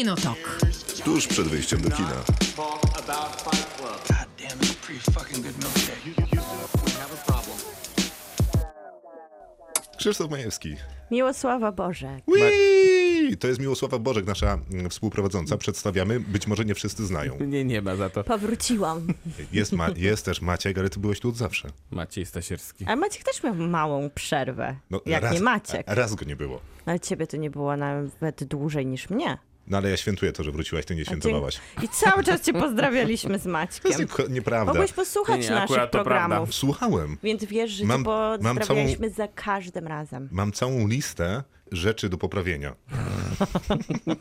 Kinotok. Tuż przed wyjściem do kina. a a. Krzysztof Majewski. Miłosława Boże. Whee! To jest Miłosława Bożek, nasza mm, współprowadząca. Przedstawiamy. Być może nie wszyscy znają. Nie, nie ma za to. Powróciłam. Jest, ma, jest też Maciek, ale ty byłeś tu od zawsze. Maciej Stasierski. Ale Maciek też miał małą przerwę. No, jak raz, nie Maciek. a- Raz go nie było. Ale ciebie to nie było nawet dłużej niż mnie. No ale ja świętuję to, że wróciłaś, ty nie świętowałaś. I cały czas cię pozdrawialiśmy z To Maćkiem. jest nieko- nieprawda. Mogłeś posłuchać Nie, nie, naszych to programów. Słuchałem. Więc wiesz, że Mam- cię mam pozdrawialiśmy za każdym razem. Mam całą listę rzeczy do poprawienia.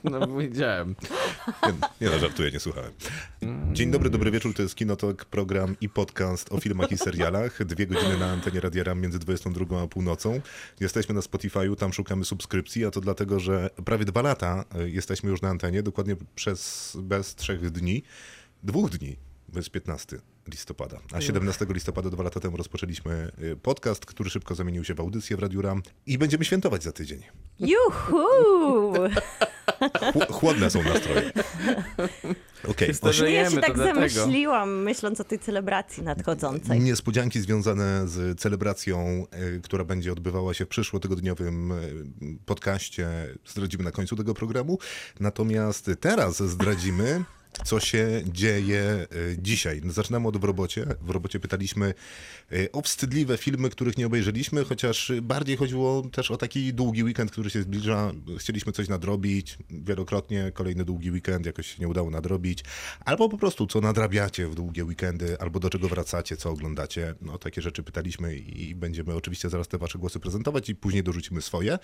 No wiedziałem. Nie, nie no, żartuję, nie słuchałem. Dzień dobry, dobry wieczór, to jest Kinotok, program i podcast o filmach i serialach. Dwie godziny na antenie Radia Ram między 22 a północą. Jesteśmy na Spotify'u, tam szukamy subskrypcji, a to dlatego, że prawie dwa lata y, jesteśmy już na antenie, dokładnie przez bez trzech dni, dwóch dni, jest 15 listopada. A 17 listopada dwa lata temu rozpoczęliśmy y, podcast, który szybko zamienił się w audycję w Radiu Ram i będziemy świętować za tydzień. Juhu! Chł- Chłodne są nastroje. Osi- że Ja się tak zamyśliłam, myśląc o tej celebracji nadchodzącej. Niespodzianki związane z celebracją, y, która będzie odbywała się w przyszłotygodniowym y, podcaście, zdradzimy na końcu tego programu. Natomiast teraz zdradzimy, co się dzieje y, dzisiaj. Zaczynamy od w robocie. W robocie pytaliśmy y, o wstydliwe filmy, których nie obejrzeliśmy, chociaż bardziej chodziło też o taki długi weekend, który się zbliża. Chcieliśmy coś nadrobić. Wielokrotnie kolejny długi weekend jakoś się nie udało nadrobić. Albo po prostu, co nadrabiacie w długie weekendy, albo do czego wracacie, co oglądacie. No, takie rzeczy pytaliśmy i będziemy oczywiście zaraz te wasze głosy prezentować i później dorzucimy swoje.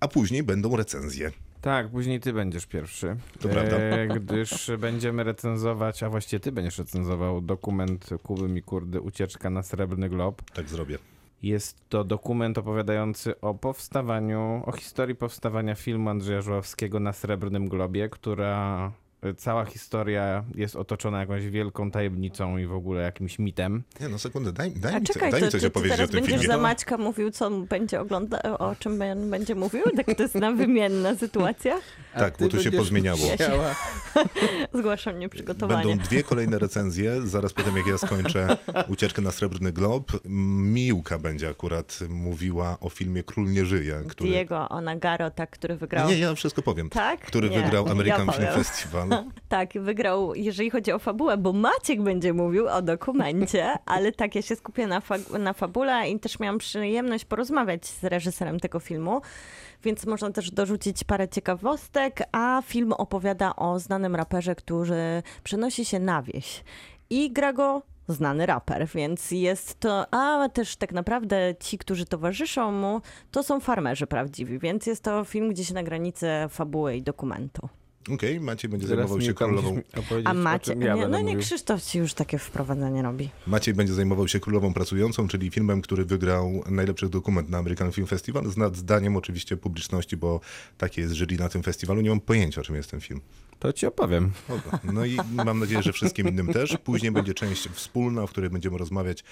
A później będą recenzje. Tak, później ty będziesz pierwszy. To prawda. E, gdyż będziemy recenzować, a właściwie ty będziesz recenzował dokument Kuby Mikurdy Ucieczka na Srebrny Glob. Tak zrobię. Jest to dokument opowiadający o powstawaniu, o historii powstawania filmu Andrzeja Żuławskiego na Srebrnym Globie, która cała historia jest otoczona jakąś wielką tajemnicą i w ogóle jakimś mitem. Nie, no sekundę, daj, daj, A mi, czekaj, daj to mi coś ty, ty opowiedzieć o teraz tym będziesz filmie. za Maćka mówił, co on będzie oglądał, o czym będzie mówił? Tak to jest na wymienna sytuacja? A Tak, ty bo tu się pozmieniało. Zgłaszam nieprzygotowanie. Będą dwie kolejne recenzje, zaraz po tym jak ja skończę ucieczkę na Srebrny Glob. Miłka będzie akurat mówiła o filmie Król nie żyje, który... Diego Onagaro, tak, który wygrał. Nie, ja wszystko powiem. Tak? Który Nie, wygrał ja American Film powiem. Festival. Tak, wygrał, jeżeli chodzi o fabułę, bo Maciek będzie mówił o dokumencie, ale tak, ja się skupię na, fa- na fabule i też miałam przyjemność porozmawiać z reżyserem tego filmu, więc można też dorzucić parę ciekawostek, a film opowiada o znanym raperze, który przenosi się na wieś i gra go znany raper, więc jest to, a też tak naprawdę ci, którzy towarzyszą mu, to są farmerzy prawdziwi, więc jest to film gdzieś na granicy fabuły i dokumentu. Okej, Maciej będzie Zaraz zajmował się królową... A o macie. czym ja nie, no nie, mówił. Krzysztof ci już takie wprowadzenie robi. Maciej będzie zajmował się królową pracującą, czyli filmem, który wygrał najlepszy dokument na American Film Festival, z zdaniem oczywiście publiczności, bo takie jest jury na tym festiwalu. Nie mam pojęcia, o czym jest ten film. To ci opowiem. No i mam nadzieję, że wszystkim innym też. Później będzie część wspólna, w której będziemy rozmawiać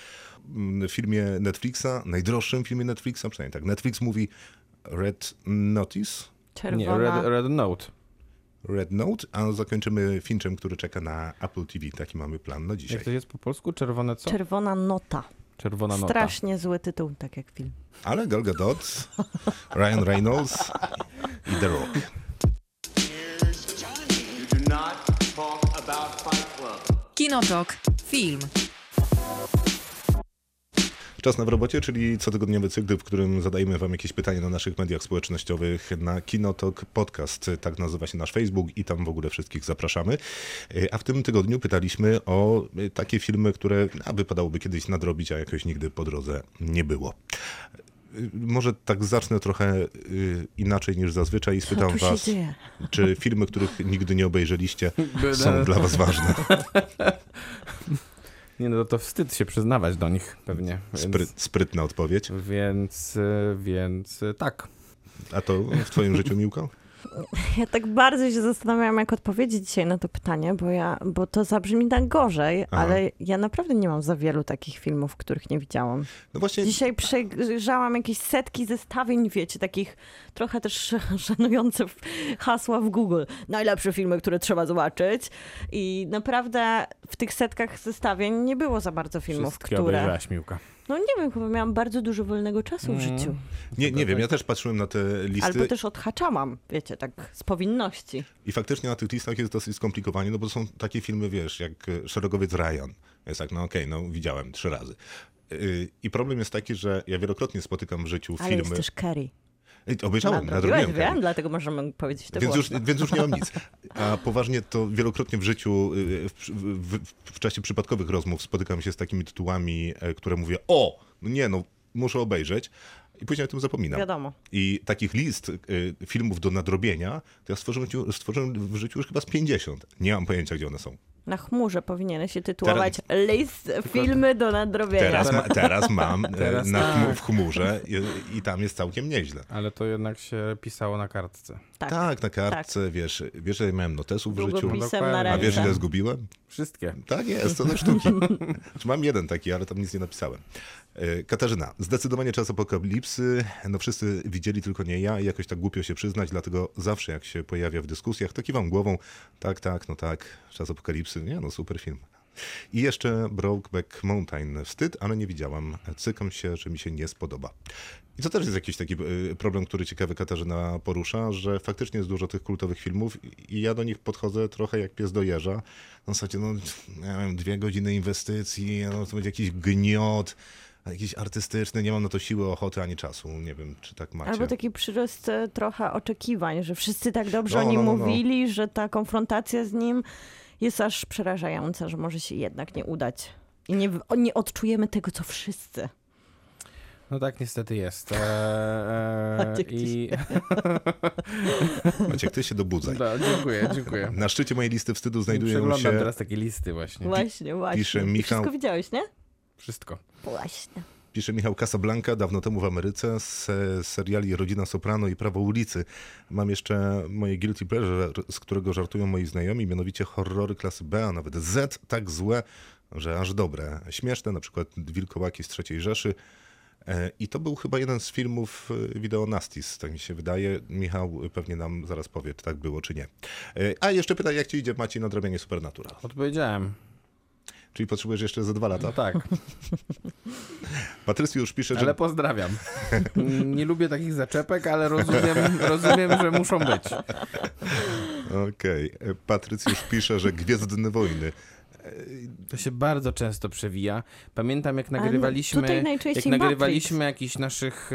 mm, w filmie Netflixa, najdroższym filmie Netflixa, przynajmniej tak. Netflix mówi Red Notice, Czerwona. Nie, Red, Red Note. Red Note, a zakończymy Finczem, który czeka na Apple TV. Taki mamy plan na dzisiaj. Jak to jest po polsku? Czerwone co? Czerwona nota. Czerwona nota. Strasznie zły tytuł, tak jak film. Ale Gal Gadot, Ryan Reynolds i The Rock. Kinotok. Film. Czas na w robocie, czyli cotygodniowy cykl, w którym zadajemy wam jakieś pytania na naszych mediach społecznościowych, na Kinotok Podcast, tak nazywa się nasz Facebook i tam w ogóle wszystkich zapraszamy. A w tym tygodniu pytaliśmy o takie filmy, które a, wypadałoby kiedyś nadrobić, a jakoś nigdy po drodze nie było. Może tak zacznę trochę inaczej niż zazwyczaj i spytam was, dzieje? czy filmy, których nigdy nie obejrzeliście, są dla was ważne? Nie no, to wstyd się przyznawać do nich pewnie. Więc, Spry, sprytna odpowiedź. więc, więc tak. A to w twoim życiu, Miłko? Ja tak bardzo się zastanawiałam, jak odpowiedzieć dzisiaj na to pytanie, bo, ja, bo to zabrzmi tak gorzej, Aha. ale ja naprawdę nie mam za wielu takich filmów, których nie widziałam. No właśnie, Dzisiaj przejrzałam jakieś setki zestawień, wiecie, takich trochę też szanujące hasła w Google. Najlepsze filmy, które trzeba zobaczyć. I naprawdę w tych setkach zestawień nie było za bardzo filmów, Wszystkie które... Miłka. No nie wiem, chyba miałam bardzo dużo wolnego czasu w Mm. życiu. nie, nie wiem, ja też patrzyłem na te listy Albo też odhaczałam, wiecie, tak z powinności. i faktycznie na tych listach jest dosyć skomplikowanie, no bo są takie filmy, wiesz, jak e, Szeregowiec Ryan. Jest tak, no okej, no widziałem trzy razy. Yy, I problem jest taki, że ja wielokrotnie spotykam w życiu Ale filmy. jest też Kerry. Ej, Obejrzałem, Nadrobiłeś, nadrobiłem. wiem, dlatego możemy powiedzieć to Więc już, więc już nie mam nic. A poważnie to wielokrotnie w życiu, y, w, w, w czasie przypadkowych rozmów spotykam się z takimi tytułami, e, które mówię, o, no nie no, muszę obejrzeć. I później o tym zapominam. Wiadomo. I takich list y, filmów do nadrobienia, to ja stworzyłem, w stworzyłem w życiu już chyba z 50. Nie mam pojęcia, gdzie one są. Na chmurze powinieneś się tytułować list filmy do nadrobienia. Teraz, ma, teraz mam e, Teraz na, tak. w chmurze i, i tam jest całkiem nieźle. Ale to jednak się pisało na kartce. Tak. Tak, na kartce, wiesz, wiesz, że ja miałem notesów w życiu. Na. A wiesz, ile zgubiłem? Wszystkie. Tak jest, to ze sztuki. Znaczy, Mam jeden taki, ale tam nic nie napisałem. E, Katarzyna, zdecydowanie czas apokalipsy. No wszyscy widzieli, tylko nie ja i jakoś tak głupio się przyznać, dlatego zawsze jak się pojawia w dyskusjach, to kiwam głową. Tak, tak, no tak, czas apokalipsy. Nie, no super film. I jeszcze Brokeback Mountain. Wstyd, ale nie widziałam. Cykam się, że mi się nie spodoba. I to też jest jakiś taki y, problem, który ciekawy Katarzyna porusza, że faktycznie jest dużo tych kultowych filmów i ja do nich podchodzę trochę jak pies do jeża. W zasadzie, no, nie wiem, dwie godziny inwestycji, no, to będzie jakiś gniot, jakiś artystyczny, nie mam na to siły, ochoty ani czasu. Nie wiem, czy tak macie. Albo taki przyrost e, trochę oczekiwań, że wszyscy tak dobrze No, o nim no, no, no. mówili, że ta konfrontacja z nim jest aż przerażająca, że może się jednak nie udać. I nie, nie odczujemy tego, co wszyscy. No tak niestety jest. Eee, Maciek ci I... Maciek, ty się dobudzaj. Da, dziękuję, dziękuję. Na szczycie mojej listy wstydu znajdują Przeglądam się... teraz takie listy właśnie. Właśnie, właśnie. pisze I Michał- Wszystko widziałeś, nie? Wszystko. Właśnie. Pisze Michał Casablanca, dawno temu w Ameryce, z seriali Rodzina Soprano i Prawo ulicy. Mam jeszcze moje guilty pleasure, z którego żartują moi znajomi, mianowicie horrory klasy B, a nawet Z, tak złe, że aż dobre. Śmieszne, na przykład Wilkołaki z III Rzeszy. E, I to był chyba jeden z filmów e, Video Nastis, tak mi się wydaje. Michał pewnie nam zaraz powie, czy tak było, czy nie. E, A jeszcze pytaj, jak ci idzie Maciej nadrabianie Supernatural? Odpowiedziałem. Czyli potrzebujesz jeszcze ze dwa lata? No tak, Patrycjusz już pisze, że ale pozdrawiam. Nie lubię takich zaczepek, ale rozumiem, rozumiem że muszą być. Okej. E, Patrycjusz pisze, że Gwiezdne Wojny. To się bardzo często przewija. Pamiętam, jak no, nagrywaliśmy, tutaj jak nagrywaliśmy jakichś naszych,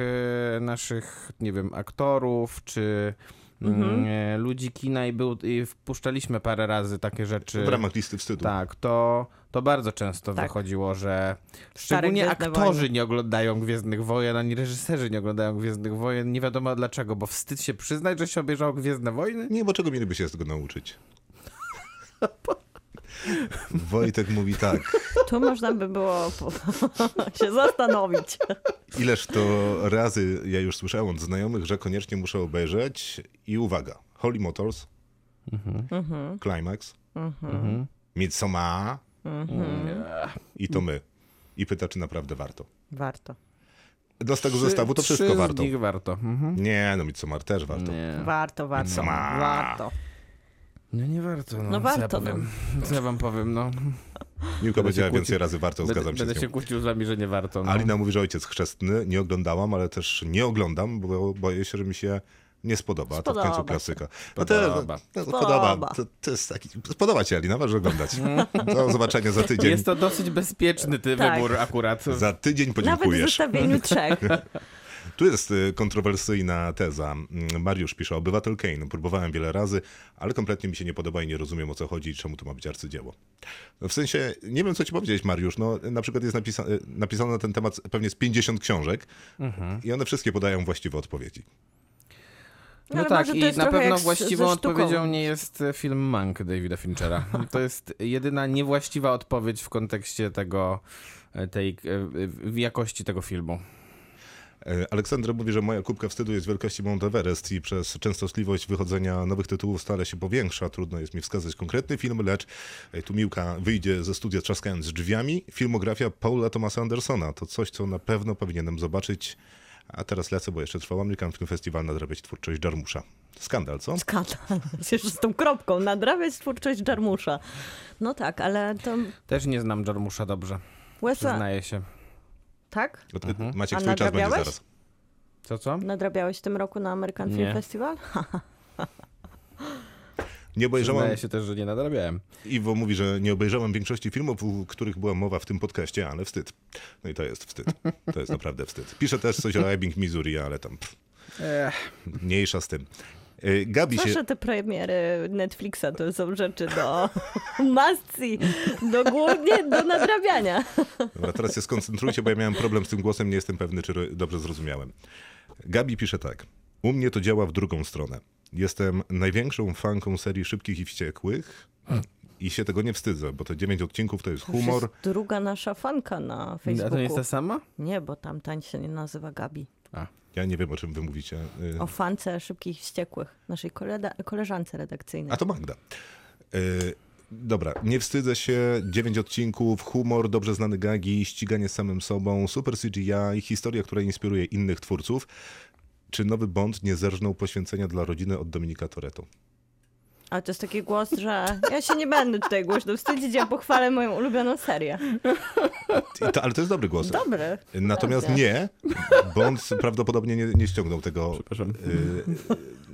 e, naszych, nie wiem, aktorów, czy Mhm. mm, e, ludzi kina i, był, i wpuszczaliśmy parę razy takie rzeczy. W ramach listy wstydu. Tak, to, to bardzo często Tak. wychodziło, że szczególnie aktorzy Wojny. nie oglądają Gwiezdnych Wojen, ani reżyserzy nie oglądają Gwiezdnych Wojen. Nie wiadomo dlaczego, bo wstyd się przyznać, że się obejrzało Gwiezdne Wojny. Nie, bo czego mieliby się z tego nauczyć? Wojtek mówi tak. Tu można by było po- się zastanowić. Ileż to razy ja już słyszałem od znajomych, że koniecznie muszę obejrzeć. I uwaga. Holy Motors, Mhm. Climax, Midsommar i to my. I pyta, czy naprawdę warto. Warto. No z tego Trzy- zestawu to wszystko warto. Z warto. Mhm. Nie, no Midsommar też warto. Nie. Warto, warto. Warto. No nie warto. No, No Co ja warto, powiem? Co ja wam powiem, no. Miłka powiedziała się więcej razy warto, Będę, zgadzam się będę z się nią. kłócił z wami, że nie warto. No. Alina mówi, że ojciec chrzestny. Nie oglądałam, ale też nie oglądam, bo boję się, że mi się nie spodoba. to w Spodoba końcu klasyka. Spodoba. No, to, no, Spodoba. podoba. To, to jest taki, spodoba ci Alina, masz oglądać. Do zobaczenia za tydzień. Jest to dosyć bezpieczny ty Tak. wybór akurat. Za tydzień Nawet w podziękujesz. zestawieniu trzech. Tu jest y, kontrowersyjna teza. Mm, Mariusz pisze, Obywatel Kane. Próbowałem wiele razy, ale kompletnie mi się nie podoba i nie rozumiem o co chodzi i czemu to ma być arcydzieło. No, w sensie, nie wiem co ci powiedzieć Mariusz, no na przykład jest napisa y, napisane na ten temat pewnie z 50 książek Mhm. i one wszystkie podają właściwe odpowiedzi. No Ale tak, i na pewno z- właściwą sztuką. odpowiedzią nie jest e, film Mank Davida Finchera. To jest jedyna niewłaściwa odpowiedź w kontekście tego, e, tej, e, w jakości tego filmu. Aleksandra mówi, że moja kubka wstydu jest wielkości Mount Everest i przez częstotliwość wychodzenia nowych tytułów stale się powiększa. Trudno jest mi wskazać konkretny film, lecz tu Miłka wyjdzie ze studia trzaskając drzwiami. Filmografia Paula Thomasa Andersona to coś, co na pewno powinienem zobaczyć. A teraz lecę, bo jeszcze trwał American Film Festival nadrabiać twórczość Jarmusza. Skandal, co? Skandal. Jeszcze z tą kropką. Nadrabiać twórczość Jarmusza. No tak, ale to... Też nie znam Jarmusza dobrze, Łesa... przyznaję się. Tak? Ty- Maciek, A twój czas będzie nadrabiałeś? zaraz. Co, co? Nadrabiałeś w tym roku na American Film. Festival? Nie obejrzałem, Przyznaję się też, że nie nadrabiałem. Iwo mówi, że nie obejrzałem większości filmów, o których była mowa w tym podcaście, ale wstyd. No i to jest wstyd. To jest naprawdę wstyd. Pisze też coś o Ebbing, Missouri, ale tam pff, Ech, mniejsza z tym. Y, Gabi się... Zawsze te premiery Netflixa to są rzeczy do must do głównie do nadrabiania. Dobra, teraz się skoncentrujcie, bo ja miałem problem z tym głosem, nie jestem pewny, czy dobrze zrozumiałem. Gabi pisze tak. U mnie to działa w drugą stronę. Jestem największą fanką serii Szybkich i Wściekłych i się tego nie wstydzę, bo te dziewięć odcinków to jest To humor. jest druga nasza fanka na a Facebooku. to nie jest ta sama? Nie, bo tamtań się nie nazywa Gabi. A, Ja nie wiem, o czym wy mówicie. O fance Szybkich i Wściekłych, naszej koleżance redakcyjnej. A to Magda. Y, dobra, nie wstydzę się, dziewięć odcinków, humor, dobrze znane gagi, ściganie z samym sobą, super CGI, historia, która inspiruje innych twórców. Czy nowy Bond nie zerżnął poświęcenia dla rodziny od Dominika Toretto? A to jest taki głos, że ja się nie będę tutaj głośno wstydzić, ja pochwalę moją ulubioną serię. To, ale to jest dobry głos. Dobry. Natomiast Prawda. nie, Bond prawdopodobnie nie, nie ściągnął tego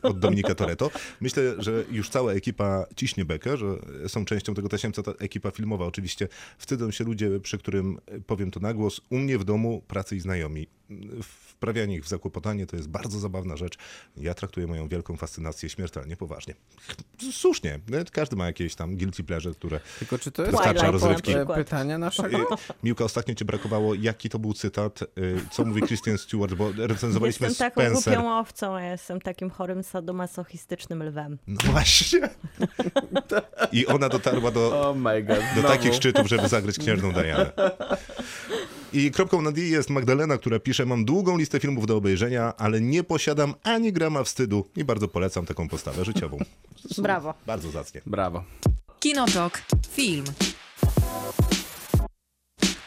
y, od Dominika Toretto. Myślę, że już cała ekipa ciśnie bekę, że są częścią tego tasiemca, ta ekipa filmowa. Oczywiście wstydzą się ludzie, przy którym powiem to na głos. U mnie w domu pracy i znajomi. Wprawianie ich w zakłopotanie to jest bardzo zabawna rzecz. Ja traktuję moją wielką fascynację śmiertelnie poważnie. Słusznie. Każdy ma jakieś tam guilty pleasure, które tylko czy to jest Wystarcza Twilight rozrywki. pytania naszego? Miłka, ostatnio ci brakowało, jaki to był cytat, y, co mówi Christian Stewart, bo recenzowaliśmy Jestem taką Spencer. głupią owcą, a ja jestem takim chorym sadomasochistycznym lwem. No właśnie. I ona dotarła do, Oh my god. do takich szczytów, żeby zagrać księżną Dianę. I kropką nad i jest Magdalena, która pisze, mam długą listę filmów do obejrzenia, ale nie posiadam ani grama wstydu i bardzo polecam taką postawę życiową. Brawo. Bardzo zacnie. Brawo. Kinotok. Film.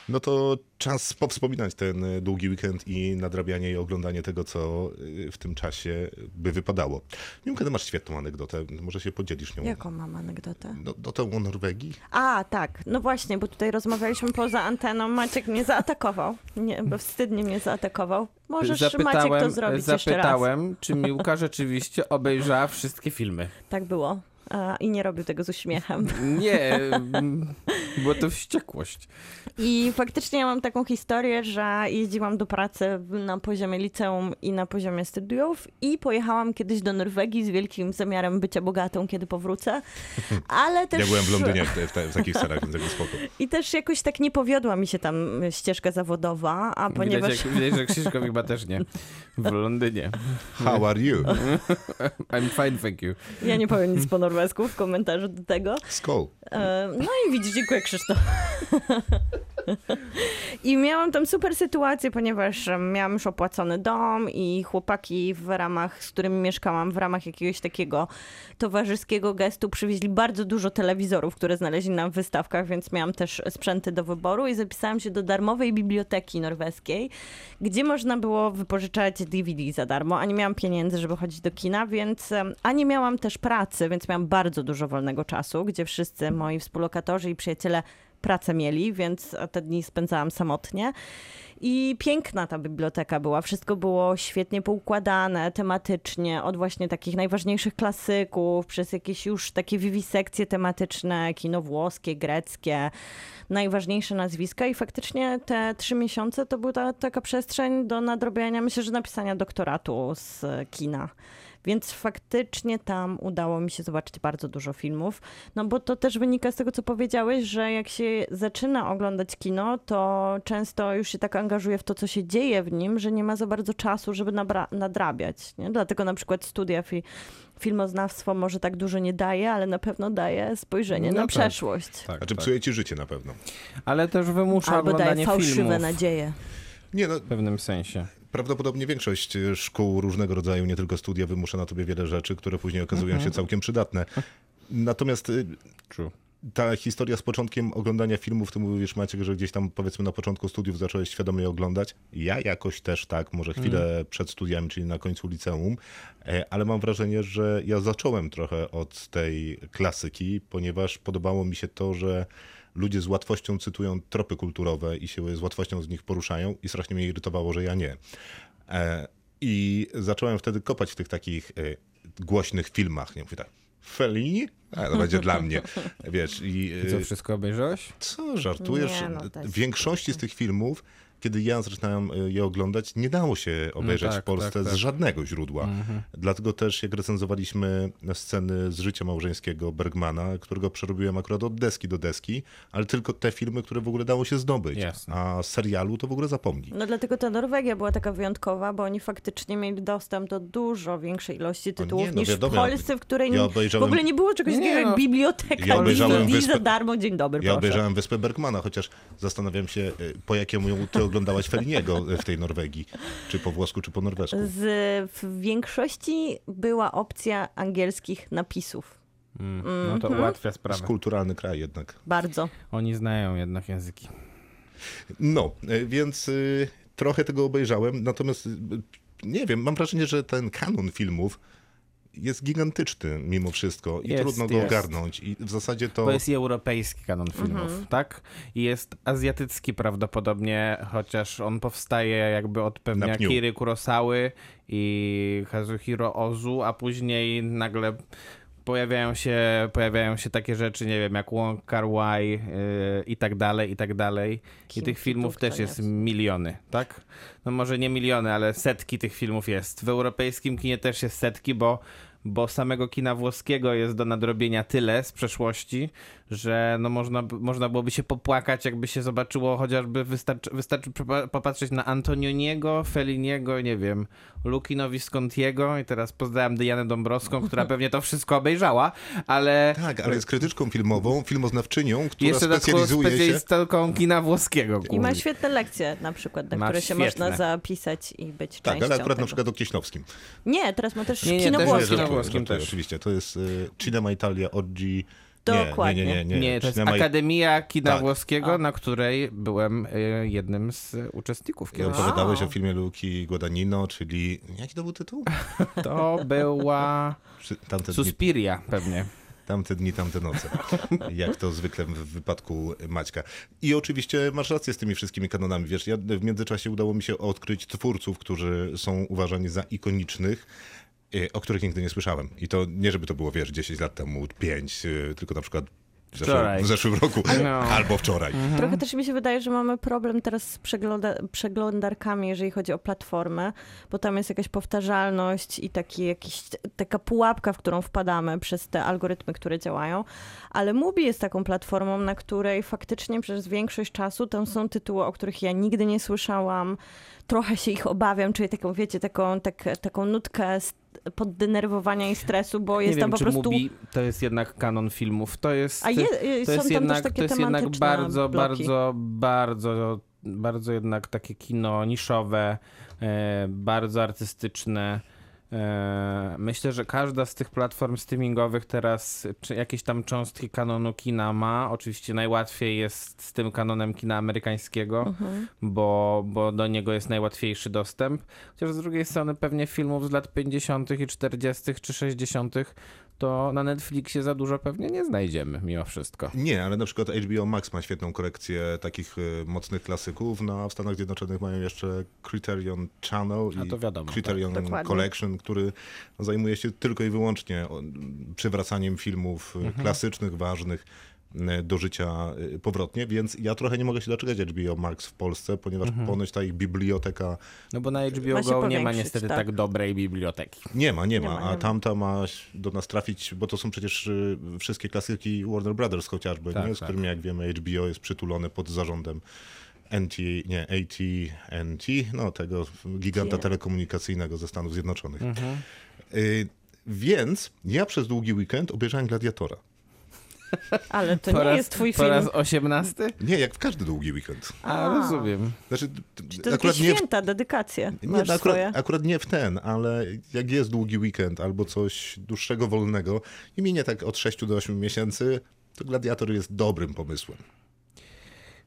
No to czas powspominać ten y, długi weekend i nadrabianie i oglądanie tego, co y, w tym czasie by wypadało. Miłka, ty masz świetną anegdotę, może się podzielisz nią. Jaką mam anegdotę? No, do tą o Norwegii? A, tak. No właśnie, bo tutaj rozmawialiśmy poza anteną. Maciek mnie zaatakował. Nie, bo wstydnie mnie zaatakował. Możesz, Maciek, to zrobić jeszcze raz. zapytałem czy Miłka rzeczywiście obejrzała wszystkie filmy. Tak było. A, I nie robił tego z uśmiechem. Nie, była to wściekłość. I faktycznie ja mam taką historię, że jeździłam do pracy na poziomie liceum i na poziomie studiów i pojechałam kiedyś do Norwegii z wielkim zamiarem bycia bogatą, kiedy powrócę. Ale też... Ja byłem w Londynie w, w, w takich scenach, więc jakby spoko. I też jakoś tak nie powiodła mi się tam ścieżka zawodowa, a ponieważ... Widać, jak, widać, że Krzysztof chyba też nie. W Londynie. How are you? I'm fine, thank you. Ja nie powiem nic po norwesku w komentarzu do tego. Skol. E, No i widzisz, dziękuję Krzysztof. I miałam tam super sytuację, ponieważ miałam już opłacony dom i chłopaki w ramach, z którymi mieszkałam, w ramach jakiegoś takiego towarzyskiego gestu przywieźli bardzo dużo telewizorów, które znaleźli na wystawkach, więc miałam też sprzęty do wyboru i zapisałam się do darmowej biblioteki norweskiej, gdzie można było wypożyczać DVD za darmo, a nie miałam pieniędzy, żeby chodzić do kina, więc a nie miałam też pracy, więc miałam bardzo dużo wolnego czasu, gdzie wszyscy moi współlokatorzy i przyjaciele pracę mieli, więc te dni spędzałam samotnie. I piękna ta biblioteka była. Wszystko było świetnie poukładane tematycznie, od właśnie takich najważniejszych klasyków, przez jakieś już takie wiwisekcje tematyczne, kino włoskie, greckie, najważniejsze nazwiska. I faktycznie te trzy miesiące to była ta, taka przestrzeń do nadrobienia, myślę, że napisania doktoratu z kina. Więc faktycznie tam udało mi się zobaczyć bardzo dużo filmów. No bo to też wynika z tego, co powiedziałeś, że jak się zaczyna oglądać kino, to często już się tak angażuje w to, co się dzieje w nim, że nie ma za bardzo czasu, żeby nadrabiać. Nie? Dlatego na przykład studia fi- filmoznawstwo może tak dużo nie daje, ale na pewno daje spojrzenie No na tak. przeszłość. Tak, Znaczy tak. psuje ci życie na pewno. Ale też wymusza Albo daje oglądanie fałszywe filmów nadzieje. Nie no, w pewnym sensie. Prawdopodobnie większość e, szkół różnego rodzaju, nie tylko studia, wymusza na tobie wiele rzeczy, które później okazują Mhm. się całkiem przydatne. Natomiast y, True. ta historia z początkiem oglądania filmów, ty mówisz Maciek, że gdzieś tam powiedzmy na początku studiów zacząłeś świadomie je oglądać. Ja jakoś też tak, może chwilę przed studiami, czyli na końcu liceum, e, ale mam wrażenie, że ja zacząłem trochę od tej klasyki, ponieważ podobało mi się to, że ludzie z łatwością cytują tropy kulturowe i się z łatwością z nich poruszają i strasznie mnie irytowało, że ja nie. E, I zacząłem wtedy kopać w tych takich e, głośnych filmach. Nie mówię tak, Fellini? A, to będzie dla mnie. Wiesz, i, I co, e, wszystko obejrzałeś? co, żartujesz? Nie, no w większości z tych filmów, kiedy ja zaczynałem y, je oglądać, nie dało się obejrzeć tak, w Polsce tak, tak. z żadnego źródła. Dlatego też jak recenzowaliśmy sceny z życia małżeńskiego Bergmana, którego przerobiłem akurat od deski do deski, ale tylko te filmy, które w ogóle dało się zdobyć. Jasne. A serialu to w ogóle zapomnij. No dlatego ta Norwegia była taka wyjątkowa, bo oni faktycznie mieli dostęp do dużo większej ilości tytułów nie, no niż wiadomo, w Polsce, w której ja w obejrzałem- ogóle nie było czegoś Nie, takiego jak no. biblioteka. Ja obejrzałem Wyspę- za darmo, dzień dobry, Ja proszę. obejrzałem Wyspę Bergmana, chociaż zastanawiam się, y, po jakiemu ty oglądałaś Felliniego w tej Norwegii. Czy po włosku, czy po norwesku. Z, w większości była opcja angielskich napisów. Mm. No to ułatwia To jest sprawę. kulturalny kraj jednak. Bardzo. Oni znają jednak języki. No, e, więc y, trochę tego obejrzałem, natomiast y, nie wiem, mam wrażenie, że ten kanon filmów jest gigantyczny mimo wszystko i Jest, trudno go jest. ogarnąć i w zasadzie to... To jest i europejski kanon filmów, tak? I jest azjatycki prawdopodobnie, chociaż on powstaje jakby od pewnie. Akiry Kurosawy i Kazuhiro Ozu, a później nagle pojawiają się, pojawiają się takie rzeczy, nie wiem, jak Wong Kar Wai yy, i tak dalej, i tak dalej. I Kim tych filmów też jest jest? miliony, tak? No może nie miliony, ale setki tych filmów jest. W europejskim kinie też jest setki, bo bo samego kina włoskiego jest do nadrobienia tyle z przeszłości, że no można, można byłoby się popłakać, jakby się zobaczyło chociażby, wystarczy, wystarczy popa- popatrzeć na Antonioniego, Feliniego, nie wiem, Lukino Viscontiego i teraz pozdrawiam Dianę Dąbrowską, która pewnie to wszystko obejrzała, ale Tak, ale jest krytyczką filmową, filmoznawczynią, która jeszcze specjalizuje się... specjalistką kina włoskiego. I ma świetne lekcje na przykład, na Ma które się świetne. można zapisać i być Tak, częścią ale akurat tego. na przykład o Kieśnowskim. Nie, teraz ma też Nie, nie, kino też włoskie. Włoskim też. Oczywiście, to jest y, Cinema Italia Oggi... Dokładnie. Nie, nie, nie, nie. Nie, to jest. Akademia Kina Tak. Włoskiego, na której byłem y, jednym z uczestników. I kiedyś. opowiadałeś o filmie Luki Guadagnino, czyli... Jaki to był tytuł? To była Suspiria pewnie. tamte dni, tamte noce. Jak to zwykle w wypadku Maćka. I oczywiście masz rację z tymi wszystkimi kanonami. Wiesz, ja w międzyczasie udało mi się odkryć twórców, którzy są uważani za ikonicznych, y, o których nigdy nie słyszałem. I to nie, żeby to było, wiesz, 10 lat temu, 5, y, tylko na przykład w, zeszłym, w zeszłym roku No. albo wczoraj. Trochę też mi się wydaje, że mamy problem teraz z przegląda przeglądarkami, jeżeli chodzi o platformę, bo tam jest jakaś powtarzalność i taki jakiś, taka pułapka, w którą wpadamy przez te algorytmy, które działają. Ale Mubi jest taką platformą, na której faktycznie przez większość czasu tam są tytuły, o których ja nigdy nie słyszałam. Trochę się ich obawiam, czyli taką, wiecie, taką, tak, taką nutkę poddenerwowania i stresu, bo Nie jest wiem, tam po prostu... Mubi to jest jednak kanon filmów. To jest, A je, to są jest tam jednak, też takie to jest jednak bardzo, bloki. bardzo, bardzo, bardzo jednak takie kino niszowe, e, bardzo artystyczne. E, myślę, że każda z tych platform streamingowych teraz jakieś tam cząstki kanonu kina ma. Oczywiście najłatwiej jest z tym kanonem kina amerykańskiego, Mhm. bo, bo do niego jest najłatwiejszy dostęp. Chociaż z drugiej strony pewnie filmów z lat 50. i 40. czy 60. to na Netflixie za dużo pewnie nie znajdziemy mimo wszystko. Nie, ale na przykład HBO Max ma świetną kolekcję takich y, mocnych klasyków, no a w Stanach Zjednoczonych mają jeszcze Criterion Channel i to wiadomo, Criterion tak. Collection, który zajmuje się tylko i wyłącznie przywracaniem filmów y, Mhm. klasycznych, ważnych do życia y, powrotnie, więc ja trochę nie mogę się doczekać HBO Max w Polsce, ponieważ Mhm. ponoć ta ich biblioteka No bo na HBO Ma Go nie ma niestety tak. tak dobrej biblioteki. nie ma, nie Nie ma, ma, nie a ma. tamta ma do nas trafić, bo to są przecież y, wszystkie klasyki Warner Brothers chociażby, Tak, nie? z tak. którymi jak wiemy HBO jest przytulony pod zarządem NT, nie, AT&T, no tego giganta Nie. telekomunikacyjnego ze Stanów Zjednoczonych. Mhm. Y, więc ja przez długi weekend obejrzałem Gladiatora. Ale to po nie raz, jest twój po film. raz osiemnasty? Nie, jak w każdy długi weekend. A, A. rozumiem. Znaczy, To akurat nie w święta, dedykacje Nie, masz no swoje. akurat, akurat nie w ten, ale jak jest długi weekend albo coś dłuższego, wolnego i minie tak od 6 do 8 miesięcy, to Gladiator jest dobrym pomysłem.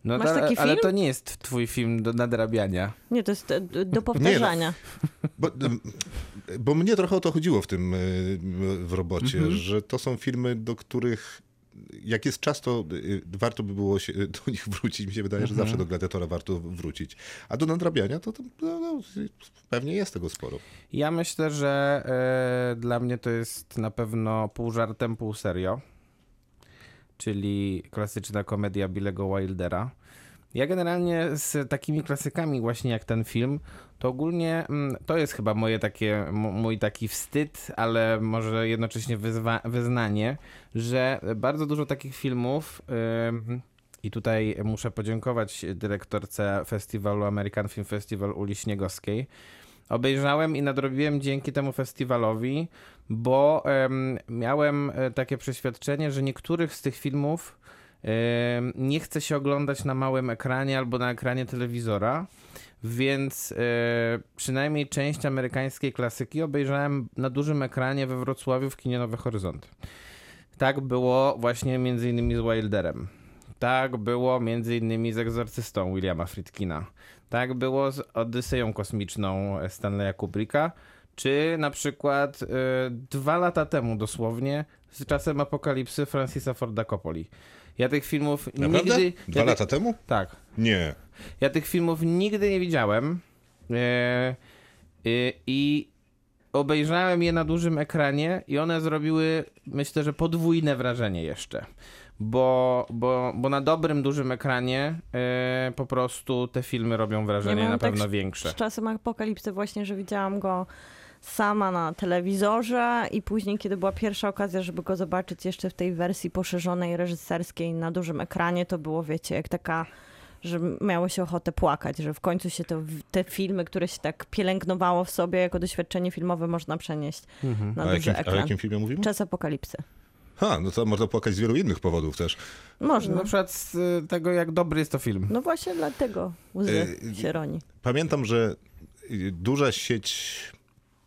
No, Masz to- taki ale film? to nie jest twój film do nadrabiania. Nie, to jest e, do powtarzania. Bo, bo mnie trochę o to chodziło w tym y, w robocie, Mhm. że to są filmy, do których jak jest czas, to y, warto by było się do nich wrócić. Mi się wydaje, Mhm. że zawsze do Gladiatora warto wrócić. A do nadrabiania to, to no, no, pewnie jest tego sporo. Ja myślę, że e, dla mnie to jest na pewno pół żartem, pół serio. Czyli klasyczna komedia Billego Wildera. Ja generalnie z takimi klasykami właśnie jak ten film, to ogólnie mm, to jest chyba moje takie, mój taki wstyd, ale może jednocześnie wyzwa- wyznanie, że bardzo dużo takich filmów ym, i tutaj muszę podziękować dyrektorce festiwalu American Film Festival Uli Śniegowskiej, obejrzałem i nadrobiłem dzięki temu festiwalowi, bo em, miałem e, takie przeświadczenie, że niektórych z tych filmów nie chce się oglądać na małym ekranie albo na ekranie telewizora, więc e, przynajmniej część amerykańskiej klasyki obejrzałem na dużym ekranie we Wrocławiu w kinie Nowy Horyzont. Tak było właśnie między innymi z Wilderem. Tak było między innymi z Egzorcystą Williama Friedkina. Tak było z Odyseją Kosmiczną Stanleya Kubricka, czy na przykład y, dwa lata temu dosłownie z czasem apokalipsy Francisa Forda Coppoli. Ja tych filmów Naprawdę? nigdy... Dwa ja ty- lata temu? Tak. Nie. Ja tych filmów nigdy nie widziałem e, e, i obejrzałem je na dużym ekranie i one zrobiły, myślę, że podwójne wrażenie jeszcze. Bo, bo, bo na dobrym, dużym ekranie e, po prostu te filmy robią wrażenie miałam na tak pewno większe. Z czasem apokalipsy właśnie, że widziałam go sama na telewizorze i później, kiedy była pierwsza okazja, żeby go zobaczyć jeszcze w tej wersji poszerzonej, reżyserskiej na dużym ekranie, to było, wiecie, jak taka że miało się ochotę płakać, że w końcu się to, te filmy, które się tak pielęgnowało w sobie jako doświadczenie filmowe, można przenieść Mhm. na A duży jakim, a ekran. jakim filmie mówimy? Czas apokalipsy. Ha, no to można płakać z wielu innych powodów też. Można. Na przykład z y, tego, jak dobry jest to film. No właśnie dlatego łzy Y, się roni. Pamiętam, że y, duża sieć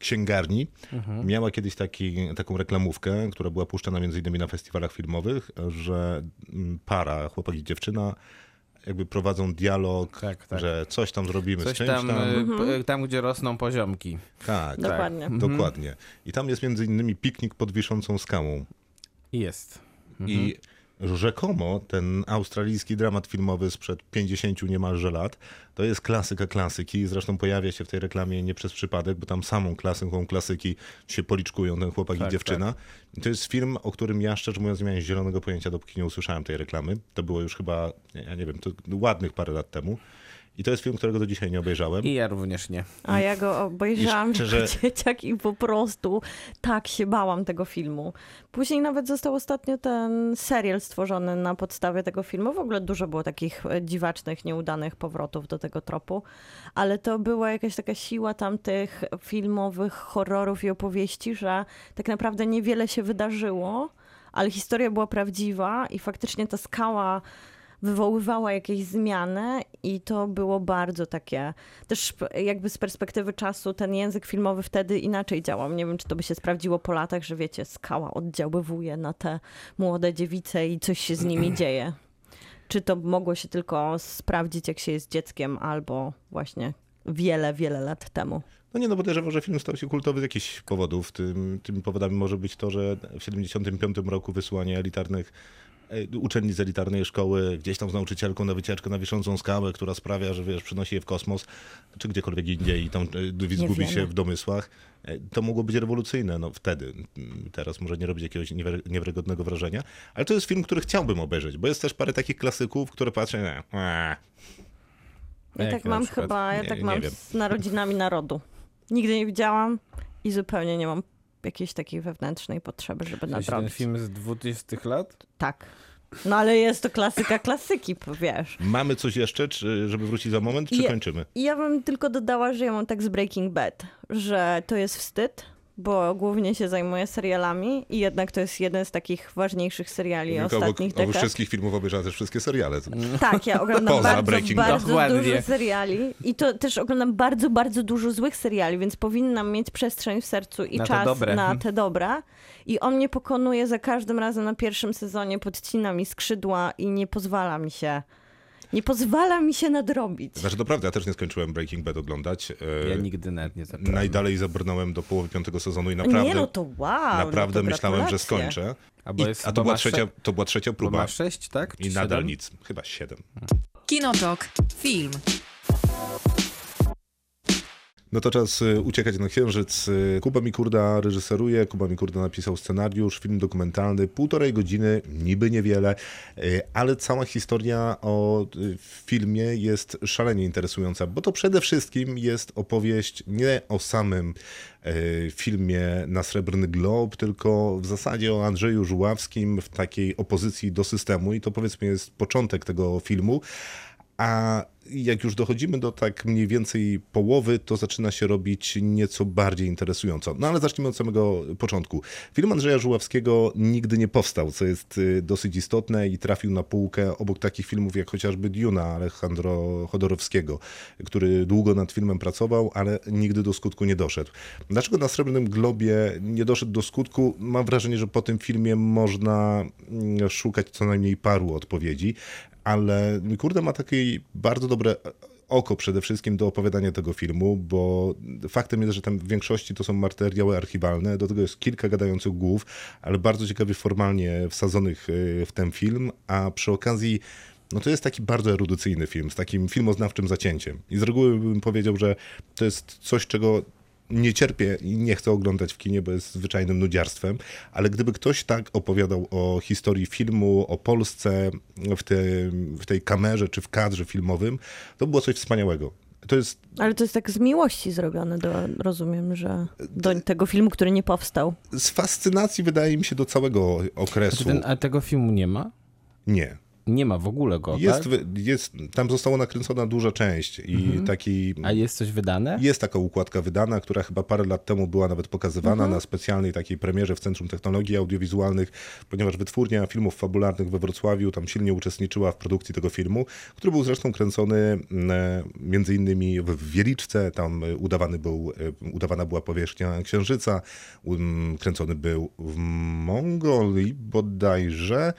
księgarni Mhm. miała kiedyś taki, taką reklamówkę, która była puszczana między innymi na festiwalach filmowych, że mm, para, chłopak i dziewczyna, jakby prowadzą dialog, Tak, tak. że coś tam zrobimy z Coś czymś tam, tam. y, p- tam, gdzie rosną poziomki. Tak, Dokładnie. dokładnie. I tam jest między innymi piknik pod wiszącą skałą. Jest. I rzekomo ten australijski dramat filmowy sprzed 50 niemalże lat to jest klasyka klasyki. Zresztą pojawia się w tej reklamie nie przez przypadek, bo tam samą klasyką klasyki się policzkują ten chłopak Tak, i dziewczyna. I to jest film, o którym ja szczerze mówiąc nie miałem zielonego pojęcia, dopóki nie usłyszałem tej reklamy. To było już chyba, ja nie wiem, to ładnych parę lat temu. I to jest film, którego do dzisiaj nie obejrzałem. I ja również nie. A ja go obejrzałam I szczerze- jako dzieciak i po prostu tak się bałam tego filmu. Później nawet został ostatnio ten serial stworzony na podstawie tego filmu. W ogóle dużo było takich e, dziwacznych, nieudanych powrotów do tego tropu, ale to była jakaś taka siła tamtych filmowych horrorów i opowieści, że tak naprawdę niewiele się wydarzyło, ale historia była prawdziwa i faktycznie ta skała wywoływała jakieś zmiany i to było bardzo takie, też jakby z perspektywy czasu ten język filmowy wtedy inaczej działał. Nie wiem, czy to by się sprawdziło po latach, że wiecie, skała oddziaływuje na te młode dziewice i coś się z nimi dzieje. Czy to mogło się tylko sprawdzić, jak się jest dzieckiem, albo właśnie wiele, wiele lat temu. No nie, no podejrzewam, że film stał się kultowy z jakichś powodów. Tym, tymi powodami może być to, że w 75 roku wysłanie elitarnych uczennic z elitarnej szkoły gdzieś tam z nauczycielką na wycieczkę na wiszącą skałę, która sprawia, że wiesz, przynosi je w kosmos, czy gdziekolwiek indziej i tam e, zgubi się w domysłach. E, To mogło być rewolucyjne, no wtedy. Teraz może nie robić jakiegoś niewiary- niewiarygodnego wrażenia, ale to jest film, który chciałbym obejrzeć, bo jest też parę takich klasyków, które patrzę, nie, eee, Ja tak na mam przykład? chyba, ja Nie- tak mam z narodzinami narodu. Nigdy nie widziałam i zupełnie nie mam jakiejś takiej wewnętrznej potrzeby, żeby sensie ten nadrobić. film z 20 lat? Tak. No ale jest to klasyka klasyki, wiesz. Mamy coś jeszcze, czy, żeby wrócić za moment, czy Je- kończymy? Ja bym tylko dodała, że ja mam tak z Breaking Bad, że to jest wstyd, bo głównie się zajmuję serialami i jednak to jest jeden z takich ważniejszych seriali Tylko obok, ostatnich obok dekad. wszystkich filmów obejrzała też wszystkie seriale. Tak, ja oglądam Poza bardzo, bardzo Dokładnie. dużo seriali i to też oglądam bardzo, bardzo dużo złych seriali, więc powinnam mieć przestrzeń w sercu i Na czas dobre. na te dobra. I on mnie pokonuje za każdym razem na pierwszym sezonie, podcina mi skrzydła i nie pozwala mi się, nie pozwala mi się nadrobić. Znaczy to prawda, ja też nie skończyłem Breaking Bad oglądać. E, Ja nigdy nawet nie zacząłem. Najdalej zabrnąłem do połowy piątego sezonu i naprawdę, nie no to wow, naprawdę no to myślałem, że skończę. A bo I, jest- a bo to była, trzecia, to była trzecia Bo próba ma sześć, tak? i Czy nadal siedem? nic. Chyba siedem. Kinotok. Film. No to czas y, uciekać na księżyc. Y, Kuba Mikurda reżyseruje, Kuba Mikurda napisał scenariusz, film dokumentalny, półtorej godziny, niby niewiele, y, ale cała historia o filmie jest szalenie interesująca, bo to przede wszystkim jest opowieść nie o samym filmie na Srebrny Glob, tylko w zasadzie o Andrzeju Żuławskim w takiej opozycji do systemu i to powiedzmy jest początek tego filmu. A jak już dochodzimy do tak mniej więcej połowy, to zaczyna się robić nieco bardziej interesująco. No ale zacznijmy od samego początku. Film Andrzeja Żuławskiego nigdy nie powstał, co jest y, dosyć istotne i trafił na półkę obok takich filmów jak chociażby Duna Alejandro Chodorowskiego, który długo nad filmem pracował, ale nigdy do skutku nie doszedł. Dlaczego na Srebrnym Globie nie doszedł do skutku? Mam wrażenie, że po tym filmie można mm, szukać co najmniej paru odpowiedzi ale kurde ma takie bardzo dobre oko przede wszystkim do opowiadania tego filmu, bo faktem jest, że tam w większości to są materiały archiwalne, do tego jest kilka gadających głów, ale bardzo ciekawie formalnie wsadzonych y, w ten film, a przy okazji no to jest taki bardzo erudycyjny film, z takim filmoznawczym zacięciem. I z reguły bym powiedział, że to jest coś, czego nie cierpię i nie chcę oglądać w kinie, bo jest zwyczajnym nudziarstwem, ale gdyby ktoś tak opowiadał o historii filmu, o Polsce w, tym, w tej kamerze czy w kadrze filmowym, to było coś wspaniałego. To jest Ale to jest tak z miłości zrobione, do, rozumiem, że do tego filmu, który nie powstał. z fascynacji, wydaje mi się, do całego okresu. ten, a tego filmu nie ma? Nie. Nie ma w ogóle go, Jest, tak? jest, tam została nakręcona duża część i taki... A jest coś wydane? Jest taka układka wydana, która chyba parę lat temu była nawet pokazywana na specjalnej takiej premierze w Centrum Technologii Audiowizualnych, ponieważ wytwórnia filmów fabularnych we Wrocławiu tam silnie uczestniczyła w produkcji tego filmu, który był zresztą kręcony mm, e, między innymi w Wieliczce, tam e, udawany był, e, udawana była powierzchnia Księżyca, um, kręcony był w Mongolii bodajże,